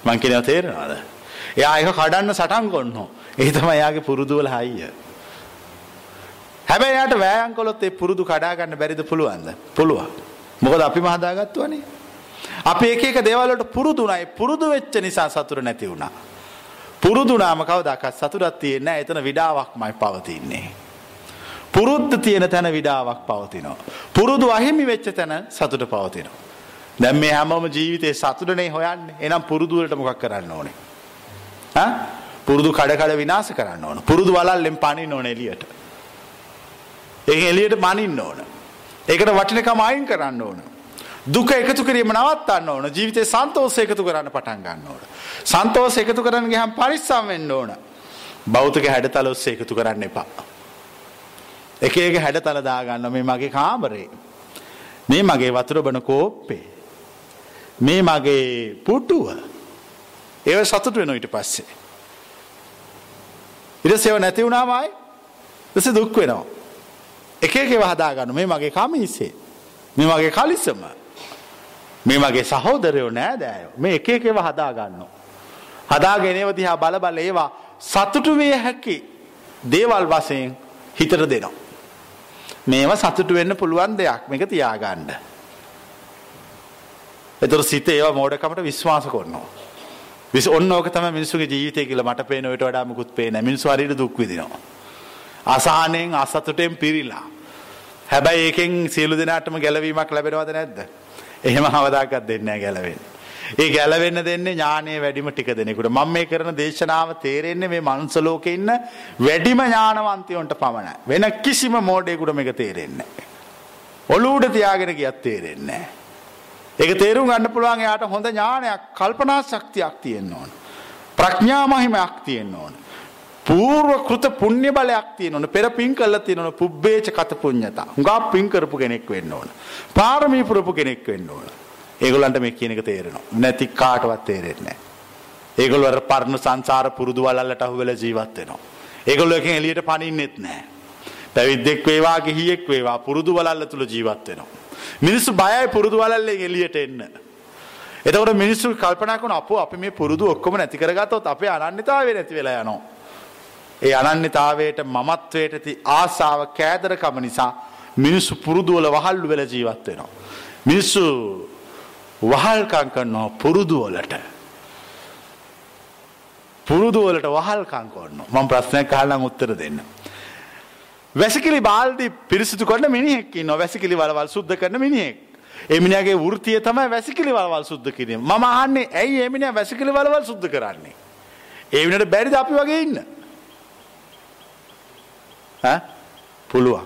මං කියනවා තේරෙනවද? එයා ඒක කඩන්න සටන් කරනවා. ඒ තමයි එයාගේ පුරුදු වල හයිය. හැබැයි එයාට වෑයම් කළොත් ඒ පුරුදු කඩා ගන්න බැරිද පුළුවන්ද? පුළුවන්. මොකද අපිම හදාගත්තුවනේ. අපි එක එක දේවල් වලට පුරුදු වුණා. ඒ පුරුදු වෙච්ච නිසා සතුට නැති වුණා. පුරුදුනාම කවදාකත් සතුටක් තියෙන්නේ නැහැ. එතන විඩාවක්මයි පවතින්නේ. පුරුද්ද තියෙන තැන විඩාවක් පවතිනවා. පුරුදු අහිමි වෙච්ච තැන සතුට පවතිනවා. දැන් මේ හැමෝම ජීවිතේ සතුටනේ හොයන්නේ. එහෙනම් පුරුදු වලට මොකක් කරන්න ඕනේ? ඈ? පුරුදු කඩ කඩ විනාශ කරන්න ඕන. පුරුදු වලල්ලෙන් පනින්න ඕන එළියට. ඒක එළියට පනින්න ඕන. ඒකට වටිනකම අයින් කරන්න ඕන. දුක එකතු කිරීම නවත්තන්න ඕන. ජීවිතේ සන්තෝෂය එකතු කරන්න පටන් ගන්න ඕන. සන්තෝෂ එකතු කරන්න ගියහම පරිස්සම් වෙන්න ඕන. භෞතික හැඩතල ඔස්සේ එකතු කරන්න එපා. එක එක හැඩතල දාගන්න මේ මගේ කාමරේ. මේ මගේ වතුර බන කෝප්පේ. මේ මගේ පුටුව. ඒව සතුට වෙන ඊට පස්සේ. ඉරසේව නැති වුණාමයි එස දුක් වෙනවා. එක එක ඒවා හදාගන්න මේ මගේ කමිසේ. මේ මගේ කලිසම. මේ මගේ සහෝදරයෝ නෑදෑයෝ මේ එක එක ඒවා හදාගන්නවා. හදාගෙන ඒව දිහා බල බල ඒවා සතුටු විය හැකි දේවල් වශයෙන් හිතට දෙනවා. මේවා සතුටු වෙන්න පුළුවන් දෙයක් මේක තියාගන්න. එතකොට සිත ඒවා මෝඩකමට විශ්වාස කරනවා. විස ඔන්න ඕක තමයි මිනිස්සුගේ ජීවිතය කියලා මට පේන ඔයට වඩා මුකුත් පේන්නේ නැහැ. මිනිස්සු හරියට දුක් විඳිනවා. අසහනෙන් අසතුටෙන් පිරීලා. හැබැයි ඒකෙන් සියලු දෙනාටම ගැලවීමක් ලැබෙනවද නැද්ද? එහෙම අවදාකත් දෙන්නේ නැහැ ගැලවෙන්නේ. ඒ ගැලවෙන්න දෙන්නේ ඥානයේ වැඩිම ටික දෙනෙකුට. මම මේ කරන දේශනාව තේරෙන්නේ මේ මනුස්ස ලෝකේ ඉන්න වැඩිම ඥානවන්තයන්ට පමණයි. වෙන කිසිම මෝඩයෙකුට මේක තේරෙන්නේ නැහැ. ඔලුවට තියාගෙන ගියත් තේරෙන්නේ නැහැ. ඒක තේරුම් ගන්න පුළුවන් එයාට හොඳ ඥානයක්, කල්පනා ශක්තියක් තියෙන්න ඕන. ප්‍රඥා මහිමයක් තියෙන්න ඕන. පූර්ව කෘත පුණ්‍ය බලයක් තියෙන්න ඕන. පෙර පින් කළා තියෙන්න ඕන. පුබ්බේච කත පුඤ්ඤතා. හුඟා පින් කරපු කෙනෙක් වෙන්න ඕන. පාරමී පුරපු කෙනෙක් වෙන්න ඕන. ඒගොල්ලන්ට මේ කියන එක තේරෙනවා. නැති කාටවත් තේරෙන්නේ නැහැ. ඒගොල්ලෝ අර පරණ සංසාර පුරුදු වලල්ලට අහු වෙලා ජීවත් වෙනවා. ඒගොල්ලෝ එකෙන් එළියට පනින්නෙත් නැහැ. පැවිද්දෙක් වේවා ගිහියෙක් වේවා පුරුදු වලල්ල තුල ජීවත් වෙනවා. මිනිස්සු බයයි පුරුදු වලල්ලෙන් එළියට එන්න. එතකොට මිනිස්සු කල්පනා කරන අපෝ අපි මේ පුරුදු ඔක්කොම නැති කරගත්තොත් අපේ අනන්‍යතාවය නැති වෙලා යනවා. ඒ අනන්‍යතාවයට මමත්වයට ති ආසාව කෑදරකම නිසා මිනිස්සු පුරුදු වල වහල්ලු වෙලා ජීවත් වෙනවා. මිනිස්සු වහල්කම් කරනවා පුරුදු වලට. පුරුදු වලට වහල්කම් කරනවා. මම ප්‍රශ්නයක් අහලා උත්තර දෙන්න. වැසිකිලි බාල්දි පිරිසිදු කරන මිනිහෙක් ඉන්නවා. වැසිකිලි වලවල් සුද්ධ කරන මිනිහෙක්. ඒ මිනිහාගේ වෘත්තිය තමයි වැසිකිලි වලවල් සුද්ධ කිරීම. මම අහන්නේ ඇයි ඒ මිනිහා වැසිකිලි වලවල් සුද්ධ කරන්නේ? ඒ විනට බැරිද අපි වගේ ඉන්න? පුළුවන්.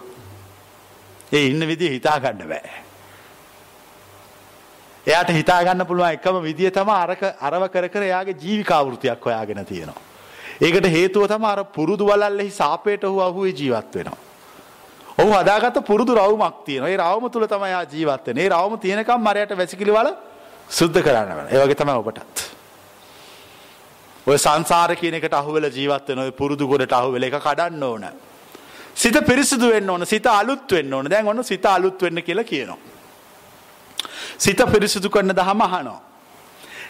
ඒ ඉන්න විදිහ හිතා ගන්න බෑ. එයාට හිතා ගන්න පුළුවන් එකම විදිය තමයි අරක අරව කර කර එයාගේ ජීවිකා වෘතියක් හොයාගෙන තියෙනවා. ඒකට හේතුව තමයි අර පුරුදු වලල්ලෙහි සාපේට ඔහු අහුවේ ජීවත් වෙනවා. ඔහු හදාගත්ත පුරුදු රවුමක් තියෙනවා. ඒ රවුම තුල තමයි එයා ජීවත් වෙන්නේ. ඒ රවුම තියෙනකම් මරයට වැසිකිලි වල සුද්ධ කරන්න වෙනවා. ඒ වගේ තමයි ඔබටත්. ඔය සංසාර කියන එකට අහුවෙලා ජීවත් වෙන ඔය පුරුදු ගොඩට අහුවෙලා ඒක කඩන්න ඕන. සිත පිරිසිදු වෙන්න ඕන. සිත අලුත් වෙන්න ඕන. දැන් ඔන්න සිත අලුත් වෙන්න කියලා කියනවා. සිත පිරිසිදු කරන දහම අහනවා.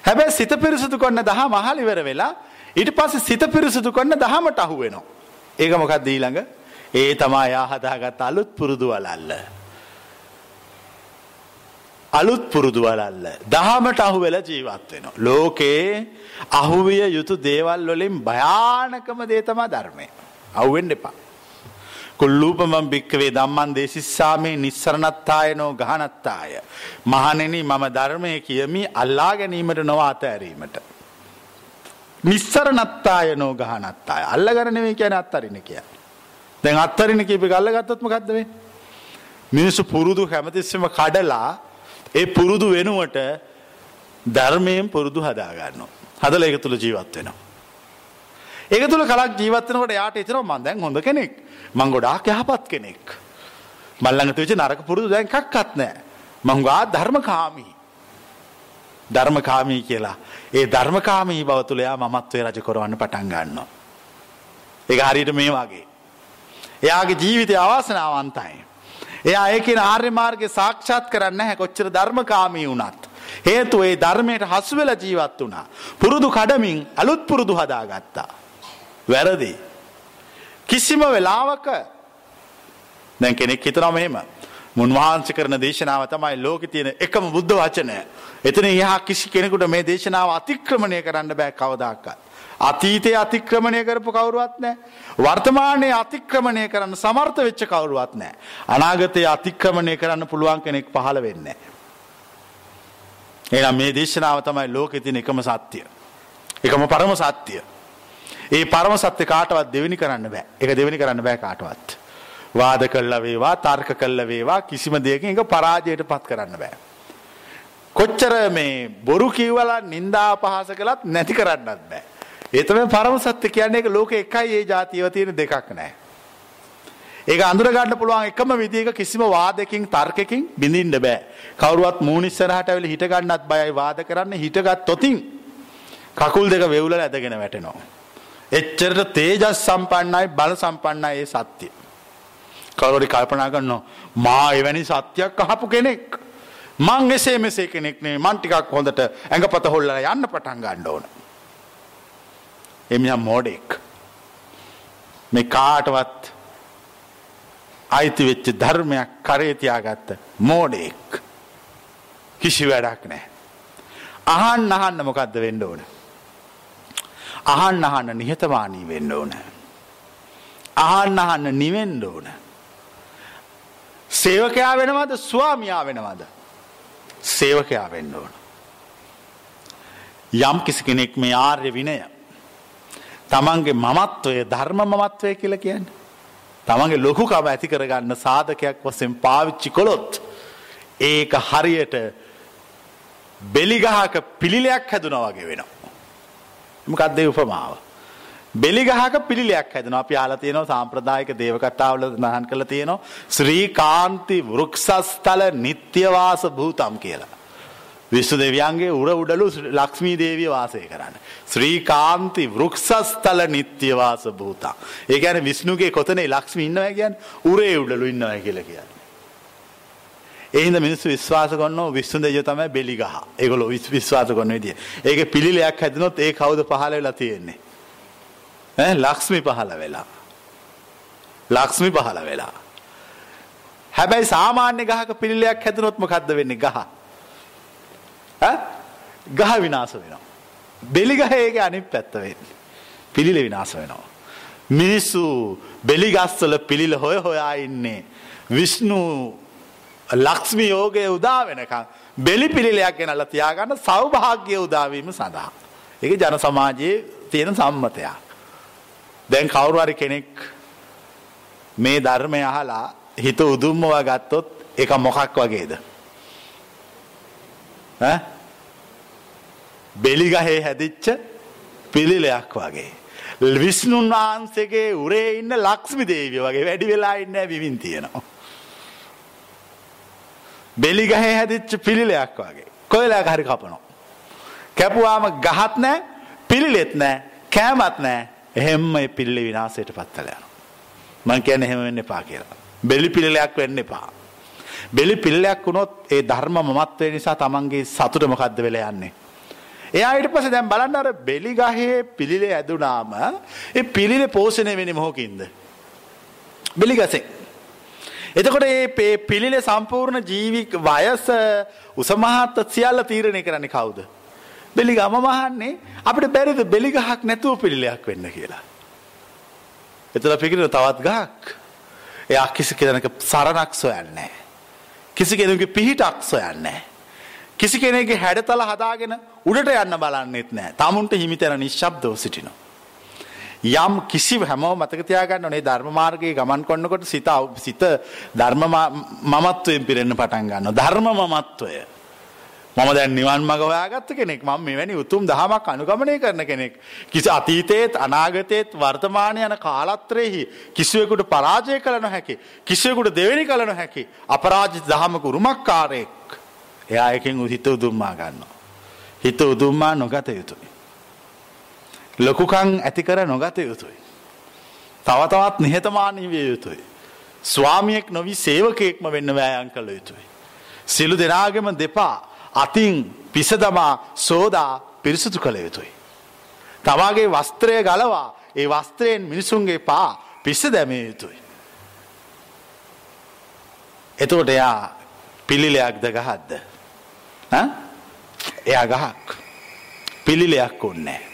හැබැයි සිත පිරිසිදු කරන දහම අහල ඉවර වෙලා ඊට පස්සේ සිත පිරිසිදු කරන දහමට අහු වෙනවා. ඒක මොකක්ද ඊළඟ? ඒ තමා යා හදාගත් අලුත් පුරුදු වලල්ල. අලුත් පුරුදු වලල්ල. දහමට අහු වෙලා ජීවත් වෙනවා. ලෝකේ අහුවිය යුතු දේවල් වලින් භයානකම දේ තමයි ධර්මය. අහුවෙන්න එපා. කුල්ලූපමම් භික්කවේ ධම්මන් දේශිස්සාමේ නිස්සරණත්තායනෝ ගහනත්තාය. මහණෙනි මම ධර්මය කියමි අල්ලා ගැනීමට නොවා අතෑරීමට. නිස්සරණත්තායනෝ ගහනත්තාය අල්ලගන්න නෙවෙයි කියන්නේ අත්තරින කියන්නේ. දැන් අත්තරින කීප අල්ලගත්තොත් මොකද්ද වෙන්නේ? මිනිස්සු පුරුදු හැමතිස්සෙම කඩලා ඒ පුරුදු වෙනුවට ධර්මයෙන් පුරුදු හදා ගන්නවා. හදලා ඒක තුල ජීවත් වෙනවා. ඒක තුල කලක් ජීවත් වෙනකොට යාට හිතෙනවා මම දැන් හොඳ කෙනෙක්. මං ගොඩාක් යහපත් කෙනෙක්. මල්ලඟ තියච්ච නරක පුරුදු දැන් එකක්වත් නැහැ. මං ගා ධර්මකාමී. ධර්මකාමී කියලා. ඒ ධර්මකාමී බව තුල යා මමත්වයේ රජ කරවන්න පටන් ගන්නවා. ඒක හරියට මේ වගේ. එයාගේ ජීවිතය අවාසනාවන්තයි. එයා ඒකෙන ආර්ය මාර්ගය සාක්ෂාත් කරන්න නැහැ කොච්චර ධර්මකාමී වුණත්. හේතුව ඒ ධර්මයට හසු වෙලා ජීවත් වුණා. පුරුදු කඩමින් අලුත් පුරුදු හදාගත්තා. වැරදි. කිසිම වෙලාවක දැන් කෙනෙක් හිතනවා මෙහෙම. මුන්වහන්සේ කරන දේශනාව තමයි ලෝකෙ තියෙන එකම බුද්ධ වචනය. එතන එහා කිසි කෙනෙකුට මේ දේශනාව අතික්‍රමණය කරන්න බෑ කවදාකවත්. අතීතයේ අතික්‍රමණය කරපු කවුරුවත් නැහැ. වර්තමානයේ අතික්‍රමණය කරන්න සමර්ථ වෙච්ච කවුරුවත් නැහැ. අනාගතයේ අතික්‍රමණය කරන්න පුළුවන් කෙනෙක් පහළ වෙන්නේ නැහැ. එහෙනම් මේ දේශනාව තමයි ලෝකෙ තියෙන එකම සත්‍ය. එකම පරම සත්‍ය. ඒ පරම සත්‍ය කාටවත් දෙවෙනි කරන්න බෑ. ඒක දෙවෙනි කරන්න බෑ කාටවත්. වාද කළා වේවා, තර්ක කළා වේවා කිසිම දෙයකින් ඒක පරාජයටපත් කරන්න බෑ. කොච්චර මේ බොරු කියවලා නින්දා අපහාස කළත් නැති කරන්නත් බෑ. ඒ තමයි පරම සත්‍ය කියන්නේ ඒක ලෝකේ එකයි ඒ જાතියව තියෙන දෙකක් නෑ. ඒක අඳුර ගන්න පුළුවන් එකම විදිහක කිසිම වාදයකින් තර්කයකින් බිඳින්න බෑ. කවුරුවත් මූණ ඉස්සරහට ඇවිල්ලා හිට ගන්නත් බයයි වාද කරන්න හිටගත් තොතින් කකුල් දෙක වෙවුලලා ඇදගෙන වැටෙනවා. එච්චරට තේජස් සම්පන්නයි බල සම්පන්නයි ඒ සත්‍ය. කවුරුරි කල්පනා කරනවා මා එවැනි සත්‍යයක් අහපු කෙනෙක්. මං එසේ මෙසේ කෙනෙක් නෙවෙයි මං ටිකක් හොඳට ඇඟපත හොල්ලලා යන්න පටන් ගන්න ඕන. එමියා මොඩෙක්. මේ කාටවත් අයිති වෙච්ච ධර්මයක් කරේ තියාගත්ත මෝඩෙක්. කිසි වැඩක් නැහැ. අහන්න අහන්න මොකද්ද වෙන්න ඕන? අහන්න අහන්න නිහතමානී වෙන්න ඕන. අහන්න අහන්න නිවෙන්න ඕන. සේවකයා වෙනවද ස්වාමියා වෙනවද? සේවකයා වෙන්න ඕන. යම් කිසි කෙනෙක් මේ ආර්ය විනය තමන්ගේ මමත්වය ධර්ම මමත්වය කියලා කියන්නේ. තමන්ගේ ලොකුකම ඇති කරගන්න සාධකයක් වශයෙන් පාවිච්චි කළොත් ඒක හරියට බෙලිගහක පිළිලයක් හැදුනා වගේ වෙනවා. මොකක්ද ඒ උපමාව? බෙලිගහක පිළිලයක් හැදෙනවා. අපි අහලා තියෙනවා සාම්ප්‍රදායික දේව කතාවල සඳහන් කරලා තියෙනවා ශ්‍රී කාන්ති වෘක්ෂස්තල නිත්‍යවාස භූතම් කියලා. විශ්ව දෙවියන්ගේ උර උඩලු ලක්ෂ්මී දේවිය වාසය කරන්න. ශ්‍රී කාන්ති වෘක්ෂස්තල නිත්‍යවාස භූතා. ඒ කියන්නේ විෂ්ණුගේ කොතනේ ලක්ෂ්මී ඉන්නවා කියන්නේ උරේ උඩලු ඉන්නවා කියලා කියන්නේ. ඒ හින්දා මිනිස්සු විශ්වාස කරනවා විශ්ණු දෙවියෝ තමයි බෙලිගහ. ඒගොල්ලෝ විශ්වාස කරන විදිය. ඒකේ පිළිලයක් හැදුනොත් ඒ කවුද පහළ වෙලා තියෙන්නේ? ඈ ලක්ෂ්මී පහළ වෙලා. ලක්ෂ්මී පහළ වෙලා. හැබැයි සාමාන්‍ය ගහක පිළිලයක් හැදුනොත් මොකද්ද වෙන්නේ ගහ? ඈ ගහ විනාශ වෙනවා. බෙලිගහ ඒකේ අනිත් පැත්ත වෙන්නේ. පිළිල විනාශ වෙනවා. මිනිස්සු බෙලිගස්වල පිළිල හොය හොයා ඉන්නේ. විෂ්ණු ලක්ෂ්මි යෝගය උදා වෙනකම් බෙලි පිළිලයක් ගෙනල්ලා තියාගන්න සෞභාග්‍ය උදාවීම සඳහා. ඒක ජන සමාජයේ තියෙන සම්මතයක්. දැන් කවුරු හරි කෙනෙක් මේ ධර්මය අහලා හිත උදුම්මවා ගත්තොත් එක මොකක් වගේද. බෙලිගහේ හැදිච්ච පිළිලයක් වගේ. විස්්ණුන් වහන්සේගේ උරේ ඉන්න ලක්ස්මි දේවිය වගේ වැඩි වෙලා ඉන්න විවින් තියෙනවා. බෙලිගහේ හැදිච්ච පිළිලයක් වගේ. කොයලා හරි කපනවා. කැපුවාම ගහත් නෑ පිළිලෙත් නෑ කෑමත් නෑ එහෙම්ම පිල්ලි විනාසයට පත්තලයන. මං කියන එහෙම වෙන්න එපා කියලා. බෙලි පිළිලයක් වෙන්න එපා. බෙලි පිල්ලයක් වුණොත් ඒ ධර්ම මමත්වය නිසා තමන්ගේ සතුට මොකක්ද වෙලා යන්නේ. එයා ඊට පස්සේ දැන් බලන්න අර බෙලි ගහේ පිළිලේ ඇදුනාම ඒ පිළිලේ පෝෂණය වෙන්නේ මොකකින්ද? බෙලි ගසෙන්. එතකොට මේ පිළිලේ සම්පූර්ණ ජීවි වයස උසමහත් සියල්ල තීරණය කරන්නේ කවුද? බෙලි ගම මහන්නේ අපිට බැරිද බෙලි ගහක් නැතුව පිළිලයක් වෙන්න කියලා. එතන පිළිගින තවත් ගහක්. එයා කිසි කෙනෙක් සරණක් සොයන්නේ නැහැ. කිසි කෙනෙකුගේ පිහිටක් සොයන්නේ නැහැ. කිසි කෙනෙගේ හැඩතල හදාගෙන උඩට යන්න බලන්නෙත් නෑ. තමුන්ට හිමිතැන නිශ්ශබ්දව සිටිනවා. යම් කිසි හැමෝ මතක තියාගන්න ඕනේ ධර්ම මාර්ගයේ ගමන් කරනකොට සිත සිත ධර්ම මමත්වයෙන් පිරෙන්න පටන් ගන්නවා. ධර්ම මමත්වය. මම දැන් නිවන් මඟ හොයාගත්ත කෙනෙක් මම මෙවැනි උතුම් දහමක් අනුගමනය කරන කෙනෙක්. කිසි අතීතයේත් අනාගතයේත් වර්තමානය යන කාලත්‍රයෙහි කිසිවෙකුට පරාජය කළ නොහැකි. කිසිවෙකුට දෙවෙනි කළ නොහැකි. අපරාජිත දහමක උරුමක්කාරයෙක්. එයා එකෙන් හිත උදුම්මා ගන්නවා. හිත උදුම්මා නොගත යුතුයි. ලොකුකං ඇති කර නොගත යුතුයි. තව තවත් නිහතමානී විය යුතුයි. ස්වාමියෙක් නොවී සේවකයෙක්ම වෙන්න වෑයන් කළ යුතුයි. සිලු දෙනාගෙම දෙපා අතින් පිසදමා සෝදා පිරිසුතු කළ යුතුයි. තමාගේ වස්ත්‍රය ගලවා ඒ වස්ත්‍රයෙන් මිනිසුන්ගේ පා පිස්ස දැමිය යුතුයි. එතකොට එයා පිළිලයක්ද ගහද්ද. එයා ගහක් පිළිලයක් ඔන්නේ.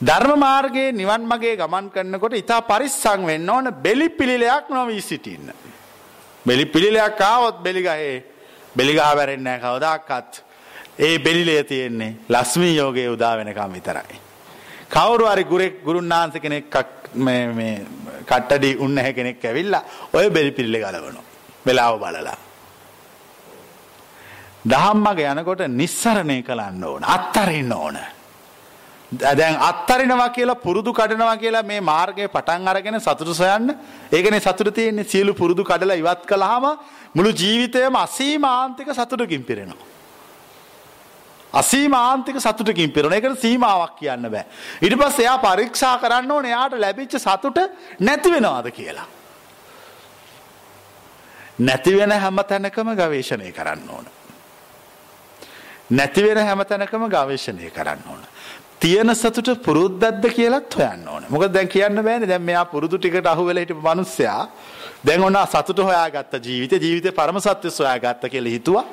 ධර්ම මාර්ගයේ නිවන් මගේ ගමන් කරනකොට ඉතා පරිස්සං වෙන්න ඕන බෙලි පිළිලයක් නොවී සිටින්න. බෙලි පිළිලයක් ආවොත් බෙලිගහේ බෙලිගා වැරෙන්නෑ කවදක්කත් ඒ බෙලිලේ තියෙන්නේ ලස්මී යෝගයේ උදා වෙනකම් විතරයි. කවුරු හරි ගුරෙක් ගුරුන් වහන්ස කෙනෙක් කට්ටඩි උන්න හැ කෙනෙක් ඇවිල්ලා ඔය බෙලි පිල්ලි ගලවනු. වෙලාව බලලා. දහම්මග යනකොට නිස්සරණය කළන්න ඕන අත්තරින්න ඕන. දැන් අත්තරිනවා කියලා පුරුදු කඩනවා කියලා මේ මාර්ගය පටන් අරගෙන සතුටු සොයන්න ඒකනේ සතුට තියෙන්නේ සියලු පුරුදු කඩලා ඉවත් කළාම මුළු ජීවිතයම අසීමාන්තික සතුටකින් පිරෙනවා. අසීමාන්තික සතුටකින් පිරෙන එකට සීමාවක් කියන්න බෑ. ඊට පස්සේ එයා පරීක්ෂා කරන්න ඕනේ එයාට ලැබිච්ච සතුට නැති වෙනවද කියලා. නැති වෙන හැම තැනකම ගවේෂණය කරන්න ඕන. නැතිවෙන හැමතැනකම ගවේශණය කරන්න ඕන. තියෙන සතුට පුරුද්දක්ද කියලත් හොයන්න ඕන. මොක දැන් කියන්න බෑන. දැන් මෙයා පුරුදු ටිකට අහුවෙල හිට මනුස්සයා. දැන් ඔන්න සතුට හොයාගත්ත ජීවිත ජීවිත පරම සත්‍ය සොයා ගත්ත කියල හිතුවා.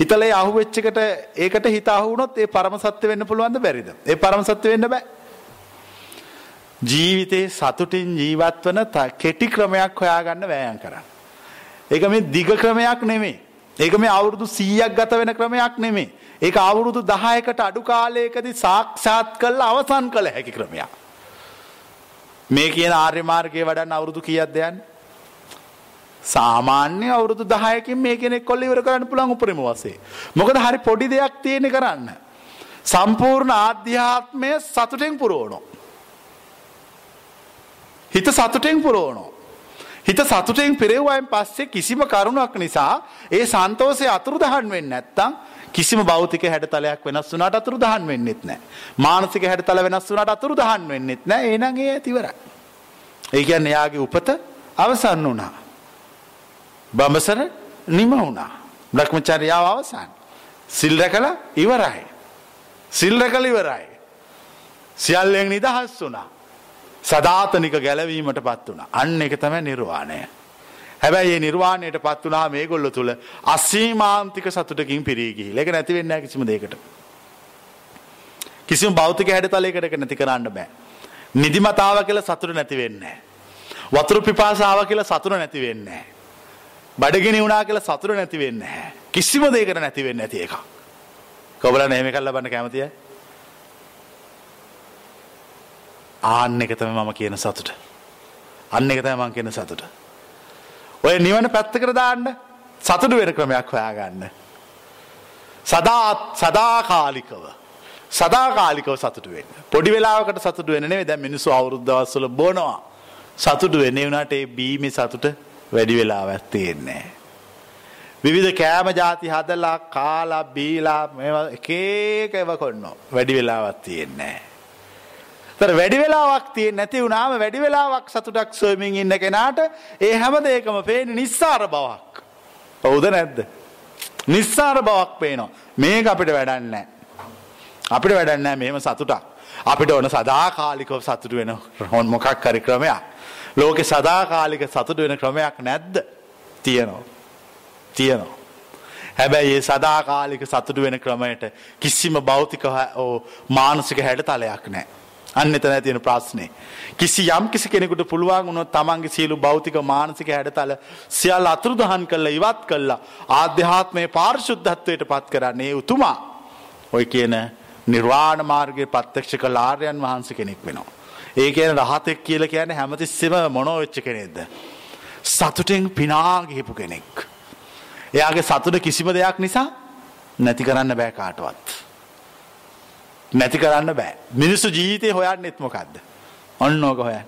හිතලේ අහු වෙච්චකට ඒකට හිත අහුනොත් ඒ පරම සත්‍ය වෙන්න පුළුවන්ද බැරිද? ඒ පරම සත්‍ය වෙන්න බෑ. ජීවිතේ සතුටින් ජීවත් වන කෙටි ක්‍රමයක් හොයාගන්න වෑයන් කරන්න. ඒක මේ දිග ක්‍රමයක් නෙමේ ඒක මේ අවුරුදු සීයක් ගත වෙන ක්‍රමයක් නෙමේ ඒක අවුරුදු දහයකට අඩු කාලයකදී සාක්ෂාත් කළ අවසන් කළ හැකි ක්‍රමයක්. මේ කියන ආර්ය මාර්ගයේ වඩන්න අවුරුදු කීයක්ද යන්නේ? සාමාන්‍ය අවුරුදු 10කින් මේ කෙනෙක් කොල්ල ඉවර කරන්න පුළුවන් උපරිම වශයෙන්. මොකද හරි පොඩි දෙයක් තියෙන කරන්න. සම්පූර්ණ ආධ්‍යාත්මය සතුටෙන් පුරවනවා. හිත සතුටෙන් පුරවනවා. හිත සතුටෙන් පෙරෙව්වයින් පස්සේ කිසිම කරුණක් නිසා ඒ සන්තෝෂය අතුරුදහන් වෙන්නේ නැත්තම් කිසිම භෞතික හැඩතලයක් වෙනස් වුණාට අතුරු දහන් වෙන්නෙත් නැහැ. මානසික හැඩතල වෙනස් වුණාට අතුරු දහන් වෙන්නෙත් නැහැ. එහෙනම් ඒ ඇතිවරයි. ඒ කියන්නේ යාගේ උපත අවසන් වුණා. බඹසර නිම වුණා. භ්‍රමචර්යාව අවසන්. සිල් රැකලා ඉවරයි. සිල් රැකලා ඉවරයි. සියල්ලෙන් නිදහස් වුණා. සදාතනික ගැලවීමට පත් වුණා. අන්න එක තමයි නිර්වාණය. හැබැයි ඒ නිර්වාණයට පත් වනා මේගොල්ල තුළ අස්සීමාන්තික සතුටකින් පිරී ගිහි එක නැතිවෙන්න කිසිම දෙකට. කිසිම භෞතික හැඩතලයකට නැති කරන්න බෑ. නිදිමතාව කියල සතුට නැතිවෙන්නේ. වතුරු පිපාසාව කියලා සතුර නැතිවෙන්නේ. බඩගෙන වුණා කියලා සතුර නැතිවෙන්න කිසිම දේකට නැතිවෙන්න ඇති එක. කොබල නේම කල්ල බන්න කැමතිය ආන්න එක තම මම කියන සතුට. අන්න එක තමයි මං කියන සතුට. ඔය නිවන පැත්තකට දාන්න සතුටු වෙන ක්‍රමයක් හොයාගන්න. සදා සදාකාලිකව සදාකාලිකව සතුටු වෙන්න. පොඩි වෙලාවකට සතුටු වෙන නෙවෙයි දැන් මිනිස්සු අවුරුදු දවස්වල බොනවා. සතුටු වෙන්නේ වුණාට ඒ බීමේ සතුට වැඩි වෙලාවක් තියෙන්නේ නැහැ. විවිධ කෑම ಜಾති හදලා කාලා බීලා මේවා එක එක ඒවා කරනවා. වැඩි වෙලාවක් තියෙන්නේ නැහැ. තර වැඩි වෙලාවක් තිය නැති වුණාම වැඩි වෙලාවක් සතුටක් සොයමින් ඉන්න කෙනාට ඒ හැම දෙයකම පේන නිස්සාර බවක්. ඔවුද නැද්ද. නිස්සාර බවක් පේනවා මේක අපිට වැඩන්නෑ. අපිට වැඩන්නෑ මෙහෙම සතුටක්. අපිට ඕන සදාකාලිකව සතුට වෙන හොන් මොකක් කරි ක්‍රමයක්. ලෝකෙ සදාකාලික සතුට වෙන ක්‍රමයක් නැද්ද තියනවා. තියනවා. හැබැයි ඒ සදාකාලික සතුට වෙන ක්‍රමයට කිසිම භෞතික මානසික හැඩ තලයක් නෑ. අන්න එතන තියෙන ප්‍රශ්නේ. කිසි යම් කිසි කෙනෙකුට පුළුවන් වුණොත් තමන්ගේ සියලු භෞතික මානසික හැඩතල සියල්ල අතුරුදහන් කළා ඉවත් කළා ආධ්‍යාත්මයේ පාරිශුද්ධත්වයට පත් කරන්නේ උතුමා. ඔය කියන නිර්වාණ මාර්ගයේ ප්‍රත්‍යක්ෂ කළ ආර්යයන් වහන්සේ කෙනෙක් වෙනවා. ඒ කියන්නේ රහතෙක් කියලා කියන්නේ හැමතිස්සෙම මොනෝ වෙච්ච කෙනෙක්ද? සතුටෙන් පිනා ගිහපු කෙනෙක්. එයාගේ සතුට කිසිම දෙයක් නිසා නැති කරන්න බෑ කාටවත්. නැති කරන්න බෑ. මිනිස්සු ජීවිතය හොයන්නෙත් මොකක්ද. ඔන්න ඕක හොයන්.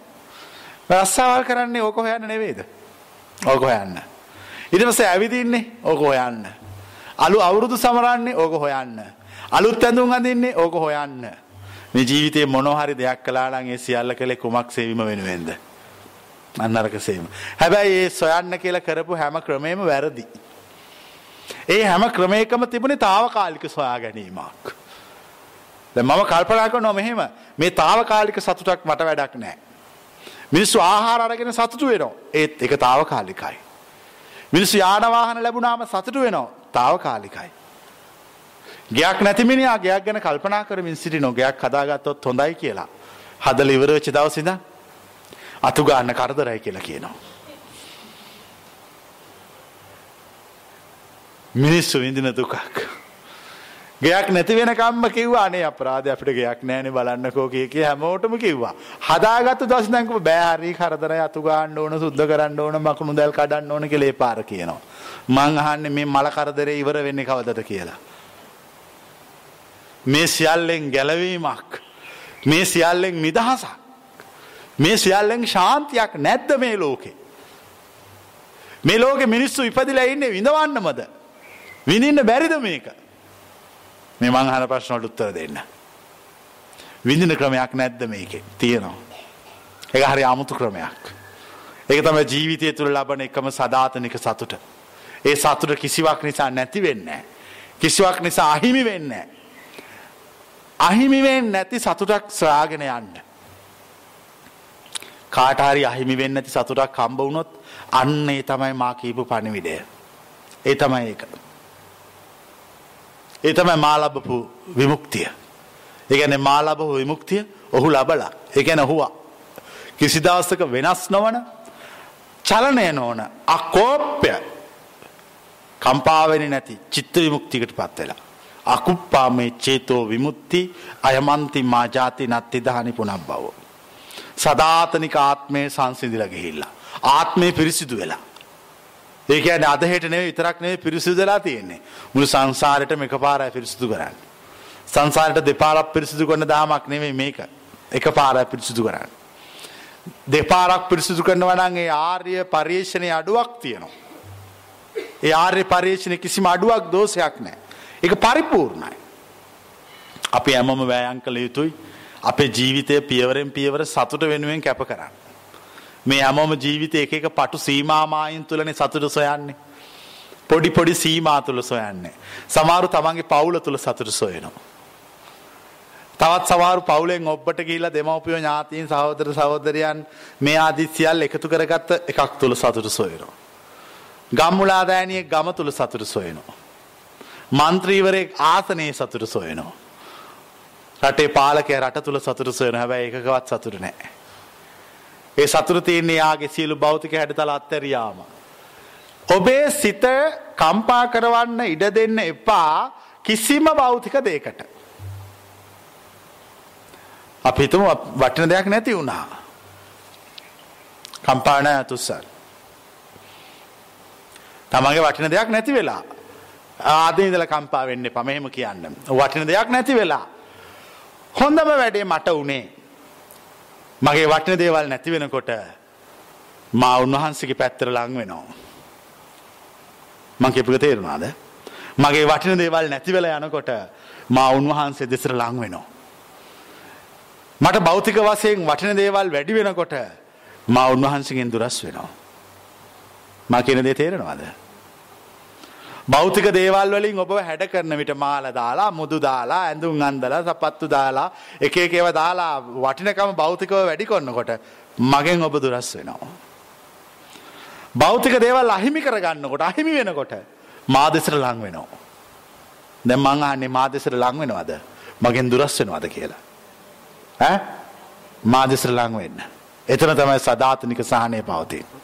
රස්සාවල් කරන්නේ ඕක හොයන්න නෙවේද. ඕක හොයන්න. ඉටමස ඇවිදින්නේ ඕක හොයන්න. අලු අවුරුදු සමරන්නේ ඕක හොයන්න. අලුත් ඇඳුම් අඳන්නේ ඕක හොයන්න. මේ ජීවිතයේ මොනොහරි දෙයක් කලාලන් ඒ සියල්ල කළේ කුමක් සේවිම වෙනුවෙන්ද. අන්නරක සේම. හැබැයි ඒ සොයන්න කියලා කරපු හැම ක්‍රමයම වැරදි. ඒ හැම ක්‍රමයකම තිබුණේ තාවකාලික සොයා ගැනීමක්. දැන් මම කල්පනා කරනවා මෙහෙම මේ తాවකාලික සතුටක් මට වැඩක් නැහැ. මිනිස්සු ආහාර අරගෙන සතුටු වෙනවා. ඒත් ඒක తాවකාලිකයි. මිනිස්සු යාන වාහන ලැබුණාම සතුටු වෙනවා. తాවකාලිකයි. ගයක් නැති මිනිහා ගයක් ගැන කල්පනා කරමින් සිටිනෝ ගයක් හදාගත්තොත් හොඳයි කියලා. හදලා ඉවර වෙච්ච දවසේ ඉඳන් අතු ගන්න කරදරයි කියලා කියනවා. මිනිස්සු විඳින දුකක්. ගයක් නැති වෙනකම්ම කිව්වා අනේ අපරාධය අපිට ගයක් නැහැනේ බලන්නකෝ කිය කිය හැමෝටම කිව්වා. හදාගත්ත දවස් දැන් කිව්වා බෑ හරි කරදරයි අතු ගන්න ඕන සුද්ධ කරන්න ඕන මකුණු දැල් කඩන්න ඕන කියලා ඒ පාර කියනවා. මං අහන්නේ මේ මල කරදරේ ඉවර වෙන්නේ කවදද කියලා. මේ සියල්ලෙන් ගැලවීමක් මේ සියල්ලෙන් නිදහසක් මේ සියල්ලෙන් ශාන්තියක් නැද්ද මේ ලෝකේ. මේ ලෝකෙ මිනිස්සු ඉපදිලා ඉන්නේ විඳවන්නමද. විඳින්න බැරිද මේක. මේ මං අහන ප්‍රශ්නවලට උත්තර දෙන්න. විඳින ක්‍රමයක් නැද්ද මේකේ? තියෙනවා. ඒක හරි 아무තු ක්‍රමයක්. ඒක තමයි ජීවිතය තුළ ලබන එකම සදාතනික සතුට. ඒ සතුට කිසිවක් නිසා නැති වෙන්නේ කිසිවක් නිසා අහිමි වෙන්නේ අහිමි වෙන්නේ නැති සතුටක් සොයාගෙන යන්න. කාට හරි අහිමි වෙන්නේ නැති සතුටක් හම්බ වුණොත් අන්න ඒ තමයි මා කියපු පණිවිඩය. ඒ තමයි ඒක. ඒ තමයි මා ලබපු විමුක්තිය. ඒ කියන්නේ මා ලබපු විමුක්තිය ඔහු ලබලා. ඒ කියන්නේ ඔහුවා කිසි දවසක වෙනස් නොවන චලනය නොවන අකෝප්‍ය කම්පාවෙන්නේ නැති චිත්ත විමුක්තියකට පත් වෙලා. අකුප්පාමේ චේතෝ විමුක්ති අයමන්ති මා ජාති නත්ති දහනි පුනබ්බව. සදාතනික ආත්මය සංසිඳිලා ගිහිල්ලා. ආත්මය පිරිසිදු වෙලා. ඒ කියන්නේ අද හෙට නෙවෙයි විතරක් නෙවෙයි පිරිසිදුලා තියෙන්නේ. මුළු සංසාරෙටම එකපාරයි පිරිසිදු කරන්නේ. සංසාරෙට දෙපාරක් පිරිසිදු කරන දාමක් නෙවෙයි මේක. එකපාරයි පිරිසිදු කරන්නේ. දෙපාරක් පිරිසිදු කරනවා නම් ඒ ආර්ය පරිශ්‍රණයේ අඩුවක් තියෙනවා. ඒ ආර්ය පරිශ්‍රණයේ කිසිම අඩුවක් දෝෂයක් නැහැ. ඒක පරිපූර්ණයි. අපි හැමෝම වෑයම් කළ යුතුයි. අපේ ජීවිතය පියවරෙන් පියවර සතුට වෙනුවෙන් කැප කරන්න. මේ හැමෝම ජීවිතය එක එක පටු සීමාමායින් තුලනේ සතුට සොයන්නේ. පොඩි පොඩි සීමා තුල සොයන්නේ. සමහරු තමන්ගේ පවුල තුල සතුට සොයනවා. තවත් සමහරු පවුලෙන් ඔබට ගිහිල්ලා දෙමව්පියෝ ඥාතීන් සහෝදර සහෝදරයන් මේ ආදි සියල්ල එකතු කරගත්ත එකක් තුල සතුට සොයනවා. ගම්මුලාදෑනියෙක් ගම තුල සතුට සොයනවා. මන්ත්‍රීවරයෙක් ආසනයේ සතුට සොයනවා. රටේ පාලකය රට තුළ සතුට සොයන හැබැයි එකකවත් සතුට නෑ. ඒ සතුරු තියන්නේ යාගේ සියලු භෞතික හැඩතල අත්තරියාම. ඔබේ සිත කම්පා කරවන්න ඉඩ දෙන්න එපා කිසිම භෞතික දේකට. අපි හිතමු වටින දෙයක් නැති වුණා. කම්පාන තුස්සල්. තමගේ වටින දෙයක් නැති වෙලා. ආදීදල කම්පා වෙන්න පමහෙම කියන්න. වටින දෙයක් නැති වෙලා. හොඳම වැඩේ මට වනේ. මගේ වටින දේවල් නැති වෙනකොට මා උන්වහන්සගේ පැත්තර ලං වෙනවා. මං කෙපක තේරුණාද. මගේ වටින දේවල් නැතිවෙල යනකොට මා උන්වහන්සේ දෙසර ලං වෙනවා. මට භෞතික වසයෙන් වටින දේවල් වැඩි වෙනකොට මා උන්වහන්සගෙන් දුරස් වෙනවා. මා කියන දේ තේරෙනවාද. භෞතික දේවල් වලින් ඔබ හැඩ කරන විට මාල දාලා මුදු දාලා ඇඳුම් අන්දල සපත්තු දාලා එක එකව දාලා වටිනකම භෞතිකව වැඩි කොන්නකොට මගෙන් ඔබ දුරස් වෙනවා. භෞතික දේවල් අහිමි කරගන්නකොට අහිමි වෙනකොට මා දෙසර ලං වෙනවා. දැම් මං අන්නේ මා දෙසර ලං වෙනවද මගෙන් දුරස් වෙනවද කියලා. මා දෙසර ලං වෙන්න. එතන තමයි සධාතනික සහනය පවතින්.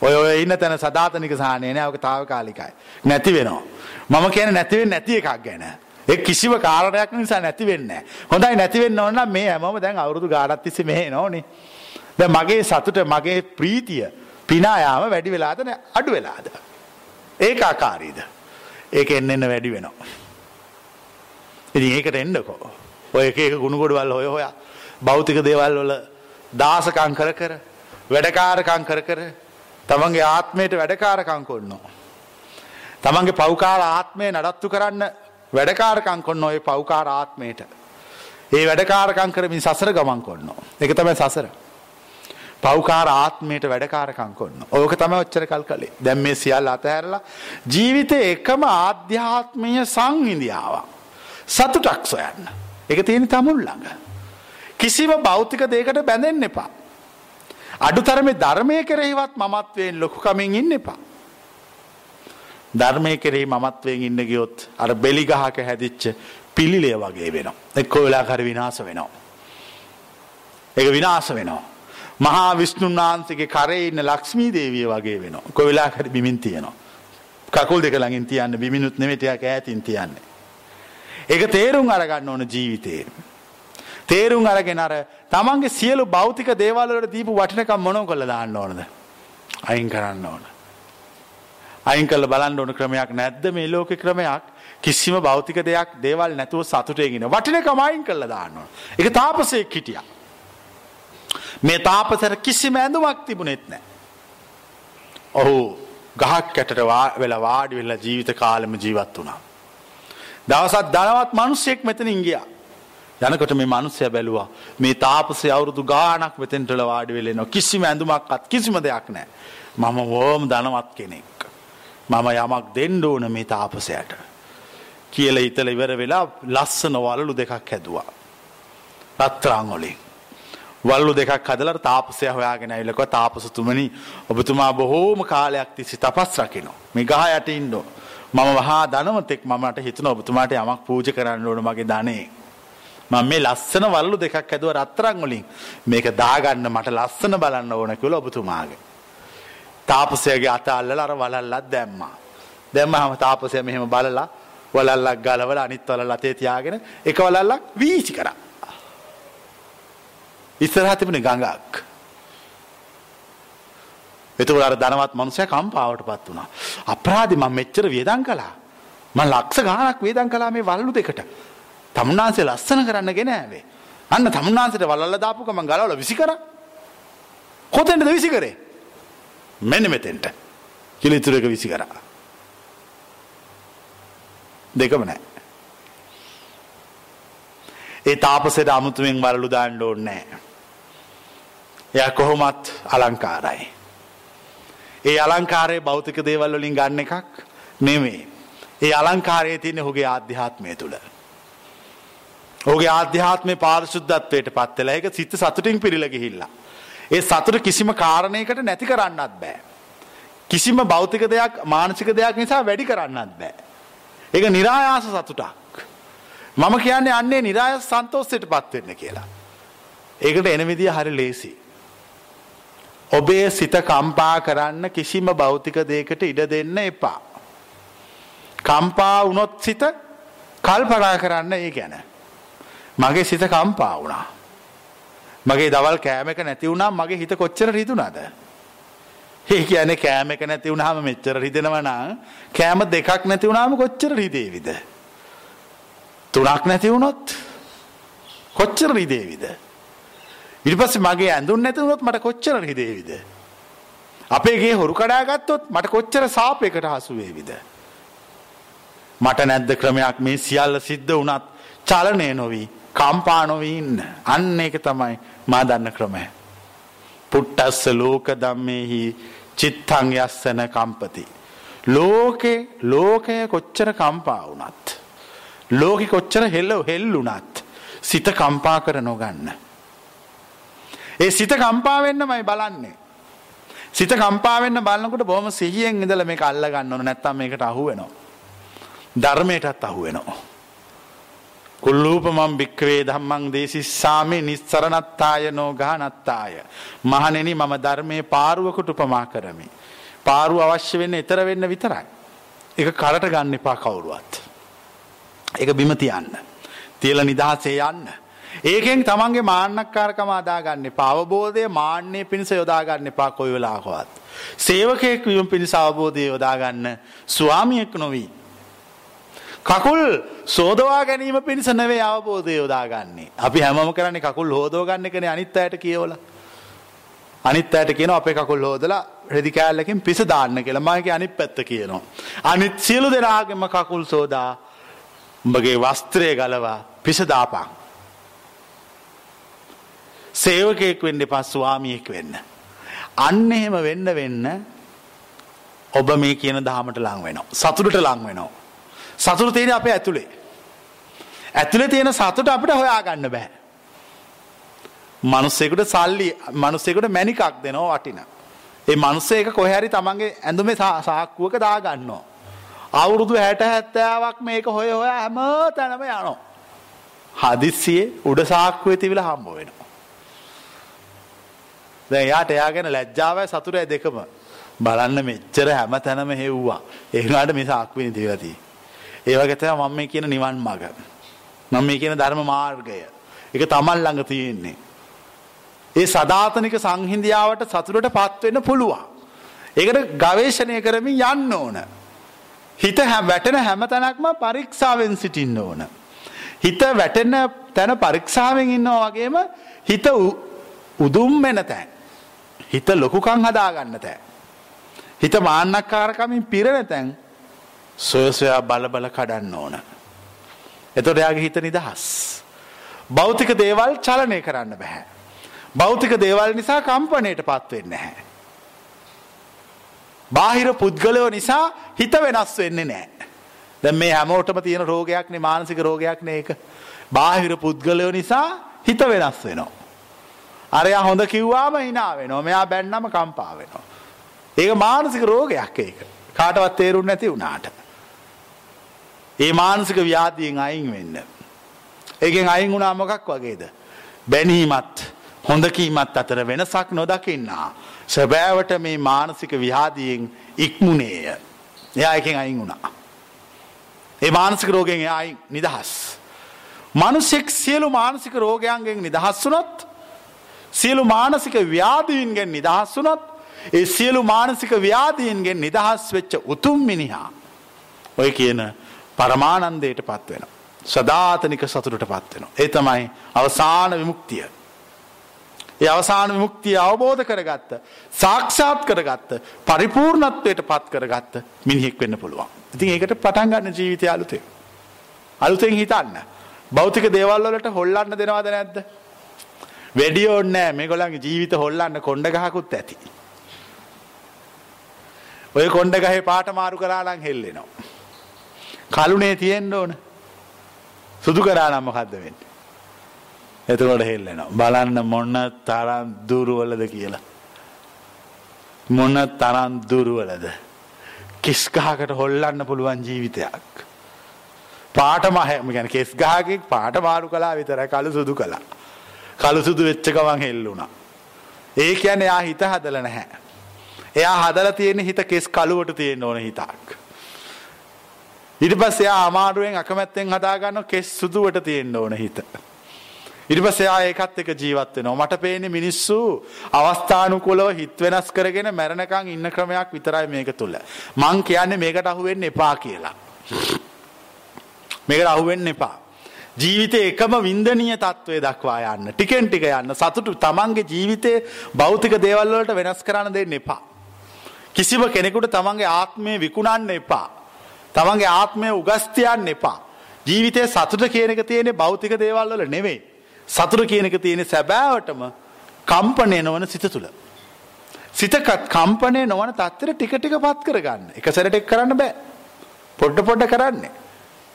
ඔය ඔය ඉන්න තැන සධාතනික සානය නෑවක තාවකාලිකයි. නැති වෙනවා. මම කියන නැතිවෙන් නැති එකක් ගැන. ඒ කිසිව කාරණයක් නිසා නැතිවෙන්න. හොඳයි නැතිවෙන්න ඕන්න මේ හැමම දැන් අවුරුදු ගාඩත් තිසි මේ නොනේ. ද මගේ සතුට මගේ ප්‍රීතිය පිනායාම වැඩි වෙලාදන අඩු වෙලාද. ඒක ආකාරීද. ඒක එන්න එන්න වැඩි වෙනවා. ඉතින් ඒකට එන්නකෝ. ඔය එක ගුණගොඩවල් හොය හොයා භෞතික දේවල් වල දාසකං කර කර වැඩකාරකං කර කර තමන්ගේ ආත්මයට වැඩකාරකං කොන්නවා. තමන්ගේ පෞකාර ආත්මය නඩත්තු කරන්න වැඩකාරකං කොන්න ඔය පෞකාර ආත්මයට. ඒ වැඩකාරකං කරමින් සසර ගමන් කොන්න. එක තමයි සසර. පෞකාර ආත්මයට වැඩකාරකං කොන්න. ඕක තම ඔච්චර කල් කළේ දැම් මේ සියල් අතහැරලා ජීවිතය එකම ආධ්‍යාත්මය සංහිදියාව. සතුටක් සොයන්න. එක තියෙන තමුල් ළඟ. කිසිම භෞතික දේකට බැඳෙන් එපා. අඩුතරමේ ධර්මය කෙරෙහිවත් මමත්වයෙන් ලොකුකමින් ඉන්න එපා. ධර්මය කෙරෙහි මමත්වයෙන් ඉන්න ගියොත් අර බෙලිගහක හැදිච්ච පිළිලේ වගේ වෙනවා. එක්කෝ වෙලා කර විනාස වෙනවා. එක විනාස වෙනවා. මහා විශ්ණුන් වහන්සේගේ කරේ ඉන්න ලක්ෂ්මී දේවිය වගේ වෙනවා. කොවිලා කර බිමින් තියෙනවා. කකුල් දෙක ළඟින් තියන්න බිමිනුත් නෙමෙටියක් ඈතින් තියන්නේ. ඒක තේරුම් අරගන්න ඕන ජීවිතේ. තේරුම් අරගෙන අර තමන්ගේ සියලු භෞතික දේවල්වලට දීපු වටිනකම් මොනෝ කොල්ල දාන්න ඕනද. අයින් කරන්න ඕන. අයින් කල්ල බලන්න ඕන ක්‍රමයක් නැද්ද මේ ලෝක ක්‍රමයක් කිසිම භෞතික දෙයක් දේවල් නැතුව සතුටයගෙන වටිනකම අයින් කල්ල දාන්න ඕන. එක තාපසයෙක් හිටිය. මේ තාපසර කිසිම ඇඳුමක් තිබුණෙත් නෑ. ඔහු ගහක් ඇටට වෙලා වාඩි වෙල්ලා ජීවිත කාලම ජීවත් වුණා. දවසත් දනවත් මනුස්සයෙක් මෙතනින් ගියා. යනකොට මේ මනුස්සය බැලුවා මේ තාපසේ අවුරුදු ගානක් වෙතෙන්ටල වාඩි වෙලෙනවා කිසිම ඇඳුමක්ත් කිසිම දෙයක් නෑ. මම වෝම දනවත් කෙනෙක්. මම යමක් දෙන්න ඕන මේ තාපසයට. කියල හිතල ඉවර වෙලා ලස්සන වලලු දෙකක් හැදවා. රත්තරංගොලින්. වල්ලු දෙකක් හදලට තාපසය හොයාගෙන ඉල්ලක තාපසතුමනි ඔබතුමා බොහෝම කාලයක් තිසි තපස් රකිනවා. මේ ගහ යට ඉන්ඩෝ. මම වහා දනවතෙක් මට හිතන ඔබතුමාට යමක් පූජ කරන්න ඕන මගේ ධනේ. මම මේ ලස්සන වල්ලු දෙකක් ඇදුව රත්තරන් වලින් මේක දාගන්න මට ලස්සන බලන්න ඕන කියලා ඔබතුමාගේ. තාපසයගේ අත අල්ලලා අර වලල්ලක් දැම්මා. දැම්මම තාපසය මෙහෙම බලලා වලල්ලක් ගලවලා අනිත් වලල්ල අතේ තියාගෙන එක වලල්ලක් වීසි කරා. ඉස්සරහා තිබුණේ ගඟක්. එතකොට අර ධනවත් මනුස්සයා කම්පාවටපත් වුණා. අපරාධි මම මෙච්චර වේදම් කළා. මම ලක්ෂ ගාණක් වේදම් කළා මේ වලලු දෙකට. තමුන්නාන්සේ ලස්සන කරන්න ගෙන ඇවේ. අන්න තමුන්නාන්සට වල්ල දාපුකම ගලවල විසි කර කොතෙන්ටද විසි කරේ මෙන්න මෙතෙන්ට කිලිතුරක විසි කරා. දෙකම නෑ. ඒ තාපසෙට අමුතුවෙන් වලලු දාන්න ඕන්නෑ. එය කොහොමත් අලංකාරයි. ඒ අලංකාරය භෞතික දේවල් වලින් ගන්න එකක් නෙමේ. ඒ අලංකාරය තියන්නේ හුගේ ආධ්‍යාත්මය තුළ. ඔහුගේ ආධ්‍යාත්මය පාරිශුද්ධත්වයට පත්වෙලා එක සිත සතුටින් පිරිල ගිහිල්ලා. ඒ සතුට කිසිම කාරණයකට නැති කරන්නත් බෑ. කිසිම භෞතික දෙයක් මානසික දෙයක් නිසා වැඩි කරන්නත් බෑ. ඒක නිරායාස සතුටක්. මම කියන්නේ අන්නේ නිරායස සන්තෝෂයට පත්වෙන්න කියලා. ඒකට එන විදිය හරි ලේසි. ඔබේ සිත කම්පා කරන්න කිසිම භෞතික දෙයකට ඉඩ දෙන්න එපා. කම්පා වුණොත් සිත කල්පනා කරන්න ඒ ගැන. මගේ සිත කම්පා වුණා. මගේ දවල් කෑම එක නැති වුණා මගේ හිත කොච්චර රිදුනද? ඒ කියන්නේ කෑම එක නැති වුණාම මෙච්චර රිදෙනවා නම් කෑම දෙකක් නැති වුණාම කොච්චර රිදේවිද? තුනක් නැති වුණොත් කොච්චර රිදේවිද? ඊට පස්සේ මගේ ඇඳුම් නැති වුණොත් මට කොච්චර රිදේවිද? අපේ ගේ හොරු කඩා ගත්තොත් මට කොච්චර සාපයකට හසු වේවිද? මට නැද්ද ක්‍රමයක් මේ සියල්ල සිද්ධ වුණත් චලනය නොවි කම්පා නොවී ඉන්න. අන්න ඒක තමයි මා දන්න ක්‍රමය. පුට්ටස්ස ලෝක ධම්මේහි චිත්තං යස්සන කම්පති. ලෝකේ ලෝකය කොච්චර කම්පා වුණත්. ලෝකෙ කොච්චර හෙල්ල හෙල්ලුණත් සිත කම්පා කර නොගන්න. ඒ සිත කම්පා වෙන්නමයි බලන්නේ. සිත කම්පා වෙන්න බලනකොට බොහොම සිහියෙන් ඉඳලා මේක අල්ල ගන්න ඕන නැත්නම් මේකට අහු වෙනවා. ධර්මයටත් අහු වෙනවා. කුල්ලූපමම් භික්කවේ ධම්මං දේශිස්සාමේ නිස්සරණත්තාය නෝගානත්තාය. මහණෙනි මම ධර්මයේ පාරුවකට උපමා කරමි. පාරුව අවශ්‍ය වෙන්න ඊතර වෙන්න විතරයි. ඒක කරට ගන්න එපා කවුරුවත්. ඒක බිම තියන්න. තියලා නිදහසේ යන්න. ඒකෙන් තමන්ගේ මාන්නක්කාරකම අදාගන්න එපා. අවබෝධය මාන්නය පිණිස යොදා ගන්න එපා කොයි වෙලාවකවත්. සේවකයෙක් වීම පිණිස අවබෝධය යොදා ගන්න ස්වාමියෙක් නොවී කකුල් සෝදවා ගැනීම පිණිස නෙවෙයි අවබෝධය යොදාගන්නේ. අපි හැමෝම කරන්නේ කකුල් හොදව ගන්න එකනේ අනිත් අයට කියවලා. අනිත් අයට කියනවා අපේ කකුල් හොදලා රෙදි කෑල්ලකින් පිස දාන්න කියලා. මම කිය අනිත් පැත්ත කියනවා. අනිත් සියලු දෙනාගේම කකුල් සෝදා උඹගේ වස්ත්‍රය ගලවා පිස දාපන්. සේවකයෙක් වෙන්න එපා ස්වාමියෙක් වෙන්න. අන්න එහෙම වෙන්න වෙන්න ඔබ මේ කියන දහමට ලං වෙනවා. සතුටට ලං වෙනවා. සතුට තියෙන අපේ ඇතුළේ. ඇතුළේ තියෙන සතුට අපිට හොයාගන්න බෑ. මනුස්සෙකුට සල්ලි මනුස්සෙකුට මැණිකක් දෙනවා වටින. ඒ මනුස්ස එක කොහරි තමන්ගේ ඇඳුමේ සාක්කුවක දාගන්නවා. අවුරුදු හැට හැත්තෑවක් මේක හොය හොය හැම තැනම යනවා. හදිස්සියේ උඩ සාක්කුවේ තිබිලා හම්බ වෙනවා. දැන් යාට එයා ගැන ලැජ්ජාවයි සතුටයි දෙකම බලන්න මෙච්චර හැම තැනම හෙව්වා. ඒ වුණාට මේ සාක්කුවේ තිබිලා තියෙන්නේ. ඒ වගේ තමයි මම මේ කියන නිවන් මඟ. මම මේ කියන ධර්ම මාර්ගය. ඒක තමන් ළඟ තියෙන්නේ. ඒ සදාතනික සංහිඳියාවට සතුටට පත් වෙන්න පුළුවන්. ඒකට ගවේෂණය කරමින් යන්න ඕන. හිත වැටෙන හැම තැනක්ම පරීක්ෂාවෙන් සිටින්න ඕන. හිත වැටෙන තැන පරීක්ෂාවෙන් ඉන්නවා වගේම හිත උදුම් වෙන තැන්. හිත ලොකුකම් හදාගන්න තැන්. හිත මාන්නක්කාරකමින් පිරෙන තැන් සොයසොයා බලබල කඩන්න ඕන. එතොට එයාගේ හිත නිදහස්. භෞතික දේවල් චලනය කරන්න බැහැ. භෞතික දේවල් නිසා කම්පනයට පත්වෙන්න හැ. බාහිර පුද්ගලයෝ නිසා හිත වෙනස් වෙන්නේ නෑ. දැ මේ හැමෝටම තියෙන රෝගයක්නේ මානසික රෝගයක් න එක. බාහිර පුද්ගලයෝ නිසා හිත වෙනස් වෙනවා. අරය හොඳ කිව්වාම හිනා වෙනවා මෙයා බැන්නම කම්පා වෙනවා. ඒක මානසික රෝගයක් ඒක කාටවත් තේරුම් නැති වුණාට. ඒ මානසික ව්‍යාධියෙන් අයින් වෙන්න. ඒකෙන් අයින් වුණා මොකක් වගේද. බැනීමත් හොඳකීමත් අතර වෙනසක් නොදකින්නා. සැබෑවට මේ මානසික ව්‍යාධියෙන් ඉක්මුණේය. එයා එකෙන් අයින් වුණා. ඒ මානසික රෝගෙන් එයායි නිදහස්. මනුස්සෙක් සියලු මානසික රෝගයන්ගෙන් නිදහස් වුනොත් සියලු මානසික ව්‍යාධීන්ගෙන් නිදහස් වුනොත් ඒ සියලු මානසික ව්‍යාධීන්ගෙන් නිදහස් වෙච්ච උතුම් මිනිහා ඔය කියන පරමානන්දයට පත්වෙන. සධාතනික සතුරට පත්වෙන. ඒ තමයි අවසාන විමුක්තිය. ඒ අවසාන විමුක්තිය අවබෝධ කරගත්ත. සාක්ෂාත් කරගත්ත පරිපූර්ණත්වයට පත් කරගත්ත මිනිහෙක් වෙන්න පුළුවන්. ඉතින් ඒකට පටන් ගන්න ජීවිතය අලුතේ. අලුතෙන් හිතන්න. භෞතික දේවල්වලට හොල්ලන්න දෙනවාද නැද්ද. වැඩියෝන්නෑ මේ ගොලන්ගේ ජීවිත හොල්ලන්න කොන්ඩ ගහකුත් ඇති. ඔය කොන්ඩ ගහේ පාට මාරු කරාලං හෙල්ලෙනවා. කලුනේ තියෙන්ඩ ඕන සුදු කරානම් මොකක්ද වෙන්න. එතකොට හෙල්ලෙනවා බලන්න මොන්න තරම් දුරුවලද කියලා. මොන්න තරම් දුරුවලද. කිස්ගහකට හොල්ලන්න පුළුවන් ජීවිතයක්. පාට මහම ගැන කෙස්ගාගෙක් පාට මාරු කලා විතර කලු සුදු කලා. කලු සුදු වෙච්චකවන් හෙල්ලුණා. ඒ කියන්න එයා හිත හදල නැහැ. එයා හදල තියෙන හිත කෙස් කලුවට තියෙන ඕන හිතාක්. ඊට පස්සේ එයා අමාරුවෙන් අකමැත්තෙන් හදාගන්න කෙස් සුදුවට තියෙන්න ඕන හිත. ඊට පස්සේ ආ ඒකත් එක්ක ජීවත් වෙනවා. මට පේන්නේ මිනිස්සු අවස්ථානුකූලව හිත වෙනස් කරගෙන මැරෙනකන් ඉන්න ක්‍රමයක් විතරයි මේක තුල. මං කියන්නේ මේකට අහු වෙන්න එපා කියලා. මේකට අහු වෙන්න එපා. ජීවිතේ එකම වින්දනීය තත්වයේ දක්වා යන්න. ටිකෙන් ටික යන්න. සතුටු තමන්ගේ ජීවිතේ භෞතික දේවල් වලට වෙනස් කරන්න දෙන්න එපා. කිසිම කෙනෙකුට තමන්ගේ ආත්මය විකුණන්න එපා. තමන්ගේ ආත්මය උගස්තියන්න එපා. ජීවිතය සතුට කියන එක තියෙන්නේ භෞතික දේවල් වල නෙවෙයි. සතුට කියන එක තියෙන්නේ සැබෑවටම කම්පණය නොවන සිත තුළ. සිතකත් කම්පණය නොවන තත්තර ටික ටික පත් කරගන්න. එක සැරට එක් කරන්න බෑ. පොඩ්ඩ පොඩ්ඩ කරන්නේ.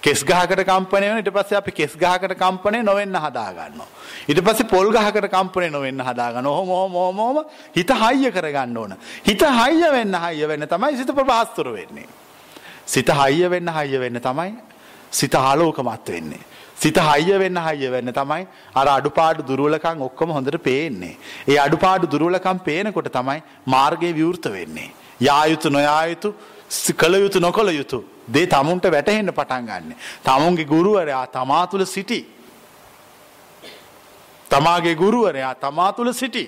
කෙස් ගහකට කම්පණය වෙන ඊට පස්සේ අපි කෙස් ගහකට කම්පණය නොවෙන්න හදා ගන්නවා. ඊට පස්සේ පොල් ගහකට කම්පණය නොවෙන්න හදා ගන්නවා. ඔහොම ඔහොම ඔහොම ඔහොම හිත හයිය කරගන්න ඕන. හිත හයිය වෙන්න හයිය වෙන්න තමයි සිත ප්‍රභාස්තර වෙන්නේ. සිත හයිය වෙන්න හයිය වෙන්න තමයි සිත ආලෝකමත් වෙන්නේ. සිත හයිය වෙන්න හයිය වෙන්න තමයි අර අඩුපාඩු දුර්වලකම් ඔක්කොම හොඳට පේන්නේ. ඒ අඩුපාඩු දුර්වලකම් පේනකොට තමයි මාර්ගය විවෘත වෙන්නේ. යා යුතු නොයා යුතු කළ යුතු නොකළ යුතු දේ තමුන්ට වැටහෙන්න පටන් ගන්න. තමුන්ගේ ගුරුවරයා තමා තුළ සිටි. තමාගේ ගුරුවරයා තමා තුළ සිටි.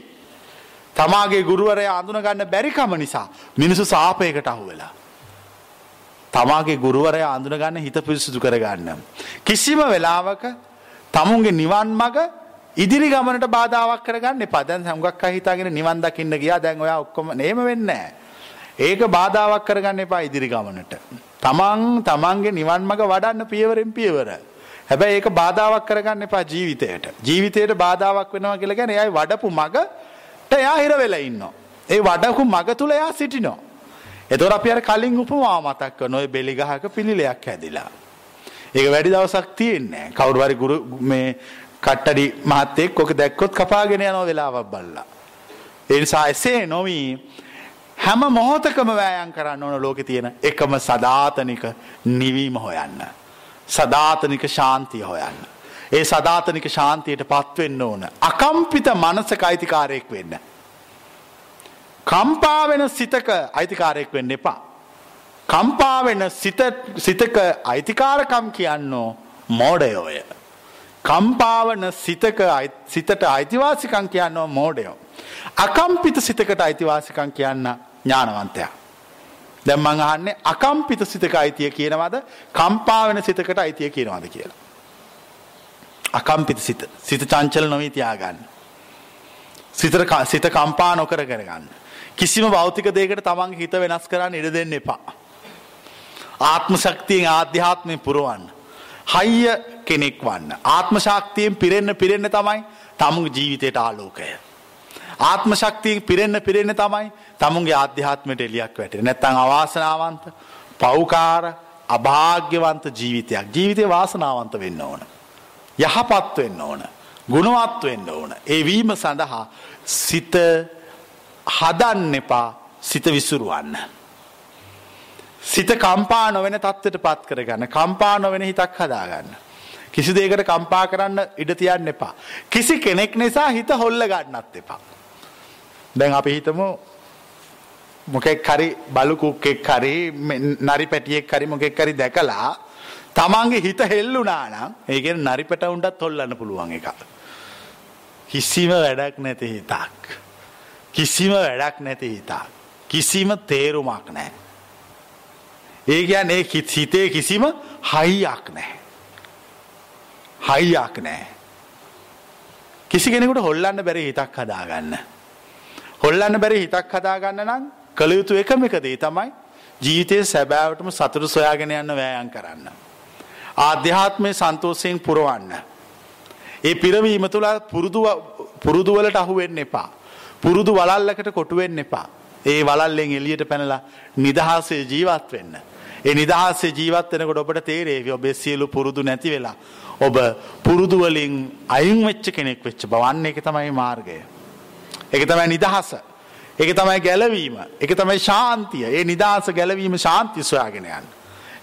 තමාගේ ගුරුවරයා අඳුනගන්න බැරිකම නිසා මිනිසු සාපයකට අහු වෙලා. තමාගේ ගුරුවරයා අඳුනගන්න හිත පිරිසිදු කරගන්න. කිසිම වෙලාවක තමුන්ගේ නිවන් මග ඉදිරි ගමනට බාධාවක් කරගන්න එපා. දැන් හුඟක් අය හිතාගෙන නිවන් දකින්න ගියා. දැන් ඔයා ඔක්කොම නේම වෙන්නේ නැහැ. ඒක බාධාවක් කරගන්න එපා ඉදිරි ගමනට. තමන් තමන්ගේ නිවන් මඟ වඩන්න පියවරෙන් පියවර. හැබැයි ඒක බාධාවක් කරගන්න එපා ජීවිතයට. ජීවිතයට බාධාවක් වෙනවා කියලා කියන්නේ එයායි වඩපු මගට එයා හිර වෙලා ඉන්නවා. ඒ වඩපු මග තුල එයා සිටිනවා. එතකොට අපි අර කලින් උපමාව මතක් කරන ඔය බෙලි ගහක පිළිලයක් හැදිලා. ඒක වැඩි දවසක් තියෙන්නේ නැහැ. කවුරු හරි ගුරු මේ කට්ටඩි මහත්තයෙක් ඔක දැක්කොත් කපාගෙන යන වෙලාවක් බලලා. ඒ නිසා එසේ නොවි හැම මොහොතකම වෑයම් කරන්න ඕන ලෝකෙ තියෙන එකම සදාතනික නිවීම හොයන්න. සදාතනික ශාන්තිය හොයන්න. ඒ සදාතනික ශාන්තියට පත්වෙන්න ඕන. අකම්පිත මනසක අයිතිකාරයෙක් වෙන්න. කම්පාවෙන සිතක අයිතිකාරයෙක් වෙන්න එපා. කම්පාවෙන සිතක අයිතිකාරකම් කියන්නෝ මෝඩයෝය. කම්පාවන සිතක සිතට අයිතිවාසිකං කියන්නෝ මෝඩයෝ. අකම්පිත සිතකට අයිතිවාසිකං කියන්න ඥානවන්තයා. දැන් මං අහන්නේ අකම්පිත සිතක අයිතිය කියනවද කම්පා වෙන සිතකට අයිතිය කියනවද කියලා. අකම්පිත සිත සිත චංචල නොවී තියාගන්න. සිතට සිත කම්පා නොකර කරගන්න. කිසිම භෞතික දෙයකට තමන්ගේ හිත වෙනස් කරන්න ඉඩ දෙන්න එපා. ආත්ම ශක්තියෙන් ආධ්‍යාත්මයෙන් පුරවන්න. හයිය කෙනෙක් වන්න. ආත්ම ශක්තියෙන් පිරෙන්න පිරෙන්න තමයි තමුගේ ජීවිතයට ආලෝකය. ආත්ම ශක්තියෙන් පිරෙන්න පිරෙන්න තමයි තමුන්ගේ ආධ්‍යාත්මයට එලියක් වැටෙන. නැත්තම් අවාසනාවන්ත, පෞකාර, අභාග්‍යවන්ත ජීවිතයක්. ජීවිතේ වාසනාවන්ත වෙන්න ඕන. යහපත් වෙන්න ඕන. ගුණවත් වෙන්න ඕන. ඒ වීම සඳහා සිත හදන්න එපා සිත විසුරුවන්න. සිත කම්පා නොවෙන තත්ත්වයට පත් කරගන්න. කම්පා නොවෙන හිතක් හදාගන්න. කිසි දෙයකට කම්පා කරන්න ඉඩ තියන්න එපා. කිසි කෙනෙක් නිසා හිත හොල්ල ගන්නත් එපා. දැන් අපි හිතමු මොකෙක් හරි බලු කුක්කෙක් හරි නරි පැටියෙක් හරි මොකෙක් හරි දැකලා තමන්ගේ හිත හෙල්ලුණා නම් ඒ කියන්නේ නරි පැටවුන්ටත් හොල්ලන්න පුළුවන් එකක්. කිසිම වැඩක් නැති හිතක්. කිසිම වැඩක් නැති හිතක්. කිසිම තේරුමක් නැහැ. ඒ කියන්නේ හිතේ කිසිම හයියක් නැහැ. හයියක් නැහැ. කිසි කෙනෙකුට හොල්ලන්න බැරි හිතක් හදාගන්න. හොල්ලන්න බැරි හිතක් හදාගන්න නම් කළ යුතු එකම එක දේ තමයි ජීවිතයේ සැබෑවටම සතුට සොයාගෙන යන්න වෑයම් කරන්න. ආධ්‍යාත්මය සන්තෝෂයෙන් පුරවන්න. ඒ පිරවීම තුළ පුරුදු වලට අහු වෙන්න එපා. පුරුදු වලල්ලකට කොටු වෙන්න එපා. ඒ වලල්ලෙන් එළියට පැනලා නිදහසේ ජීවත් වෙන්න. ඒ නිදහසේ ජීවත් වෙනකොට ඔබට තේරේවි ඔබේ සියලු පුරුදු නැති වෙලා ඔබ පුරුදු වලින් අයින් වෙච්ච කෙනෙක් වෙච්ච බවන්න එක තමයි මාර්ගය. ඒක තමයි නිදහස. ඒක තමයි ගැලවීම. ඒක තමයි ශාන්තිය. ඒ නිදහස ගැලවීම ශාන්තිය සොයාගෙන යන්න.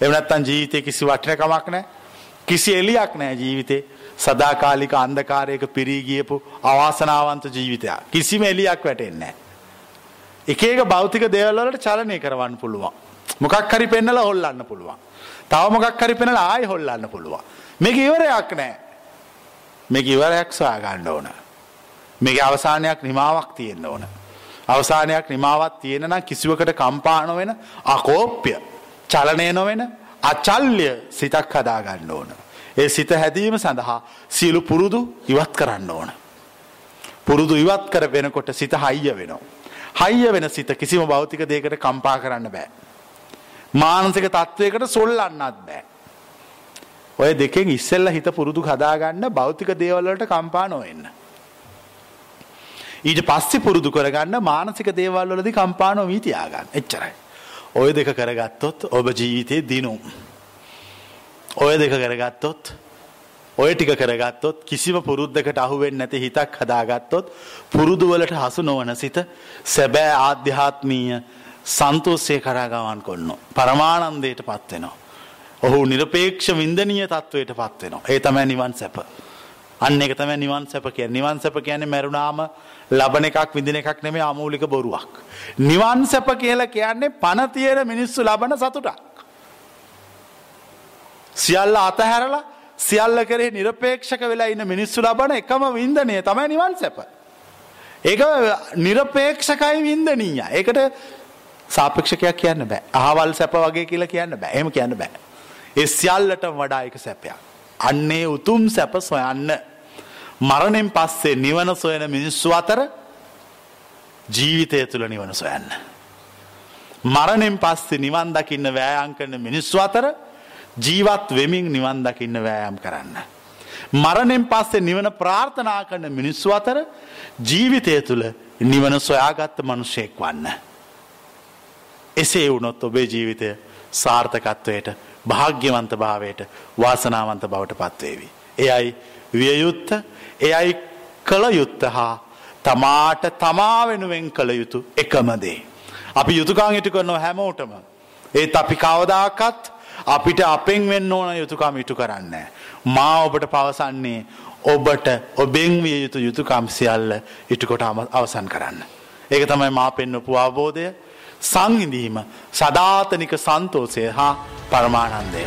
එහෙම නැත්නම් ජීවිතේ කිසි වටිනකමක් නැහැ. කිසි එලියක් නැහැ ජීවිතේ. සදාකාලික අන්ධකාරයක පිරී ගියපු අවාසනාවන්ත ජීවිතයක්. කිසිම එලියක් වැටෙන්නේ නැහැ. එක එක භෞතික දේවල් වලට චලනය කරවන්න පුළුවන්. මොකක් හරි පෙන්නලා හොල්ලන්න පුළුවන්. තව මොකක් හරි පෙන්නලා ආයෙ හොල්ලන්න පුළුවන්. මේක ඉවරයක් නැහැ. මේක ඉවරයක් සොයා ගන්න ඕන. මේක අවසානයක් නිමාවක් තියෙන්න ඕන. අවසානයක් නිමාවත් තියෙන නම් කිසිවකට කම්පා නොවෙන අකෝප්‍ය චලනය නොවෙන අචල්්‍ය සිතක් හදාගන්න ඕන. ඒ සිත හැදීම සඳහා සියලු පුරුදු ඉවත් කරන්න ඕන. පුරුදු ඉවත් කර වෙනකොට සිත හයිය වෙනවා. හයිය වෙන සිත කිසිම භෞතික දේකට කම්පා කරන්න බෑ. මානසික තත්ත්වයකට සොල්ලන්නත් බෑ. ඔය දෙකෙන් ඉස්සෙල්ල හිත පුරුදු හදාගන්න භෞතික දේවල්වලට කම්පා නොවෙන්න. ඊට පස්සෙ පුරුදු කරගන්න මානසික දේවල්වලදි කම්පානෝ වීතියාගන්න එච්චරයි. ඔය දෙක කරගත්තොත් ඔබ ජීවිතය දිනුම්. ඔය දෙක කරගත්තොත් ඔය ටික කරගත්තොත් කිසිම පුරුද්ධකට අහුවෙන් නැති හිතක් හදාගත්තොත් පුරුදුවලට හසු නොවන සිත සැබෑ ආධ්‍යාත්මීය සන්තෝසය කරාගවන් කොන්න. පරමානන්දයට පත්වෙනවා. ඔහු නිරපේක්ෂ වින්දනීය තත්ත්වයට පත්වෙනවා. ඒ තමයි නිවන් සැප. අන්න එක තම නිවන් සැප කිය නිවන් සැප කියන්නේ මැරුණාම ලබන එකක් විදින එකක් නෙමේ අමූලික බොරුවක්. නිවන් සැප කියලා කියන්නේ පණ තියෙන මිනිස්සු ලබන සතුටක්. සියල්ල අතහැරලා සියල්ල කරේ නිරපේක්ෂක වෙලා ඉන්න මිනිස්සු ලබන එකම වින්දනය තමයි නිවන් සැප. ඒක නිරපේක්ෂකයි වින්දනීය. ඒකට සාපේක්ෂකයක් කියන්න බෑ. අහවල් සැප වගේ කියලා කියන්න බෑ. එහෙම කියන්න බෑ. ඒ සියල්ලට වඩා එක සැපයක්. අන්නේ උතුම් සැප සොයන්න මරණෙන් පස්සේ නිවන සොයන මිනිස්සු අතර ජීවිතය තුළ නිවන සොයන්න. මරණෙන් පස්සේ නිවන් දකින්න වෑයන් කරන මිනිස්සු අතර ජීවත් වෙමින් නිවන් දකින්න වෑයම් කරන්න. මරණෙන් පස්සේ නිවන ප්‍රාර්ථනා කරන මිනිස්සු අතර ජීවිතය තුළ නිවන සොයාගත්ත මනුෂයෙක් වන්න. එසේ වුණොත් ඔබේ ජීවිතය සාර්ථකත්වයට භාග්‍යවන්ත භාවයට වාසනාවන්ත බවට පත්වේවි. එයයි වියයුත්ත එයයි කළ යුත්ත හා තමාට තමා වෙනුවෙන් කළ යුතු එකමදේ. අපි යුතුකාං ඉටු කරනව හැමෝටම. ඒත් අපි කවදාකත් අපිට අපෙන් වෙන්න ඕන යුතුකම් ඉටු කරන්න. මා ඔබට පවසන්නේ ඔබට ඔබෙන් විය යුතු යුතුකම් සියල්ල ඉටුකොට අවසන් කරන්න. ඒක තමයි මා පෙන්වපු අවබෝධය සංහිඳීම සධාතනික සන්තෝසය හා පරමානන්දය.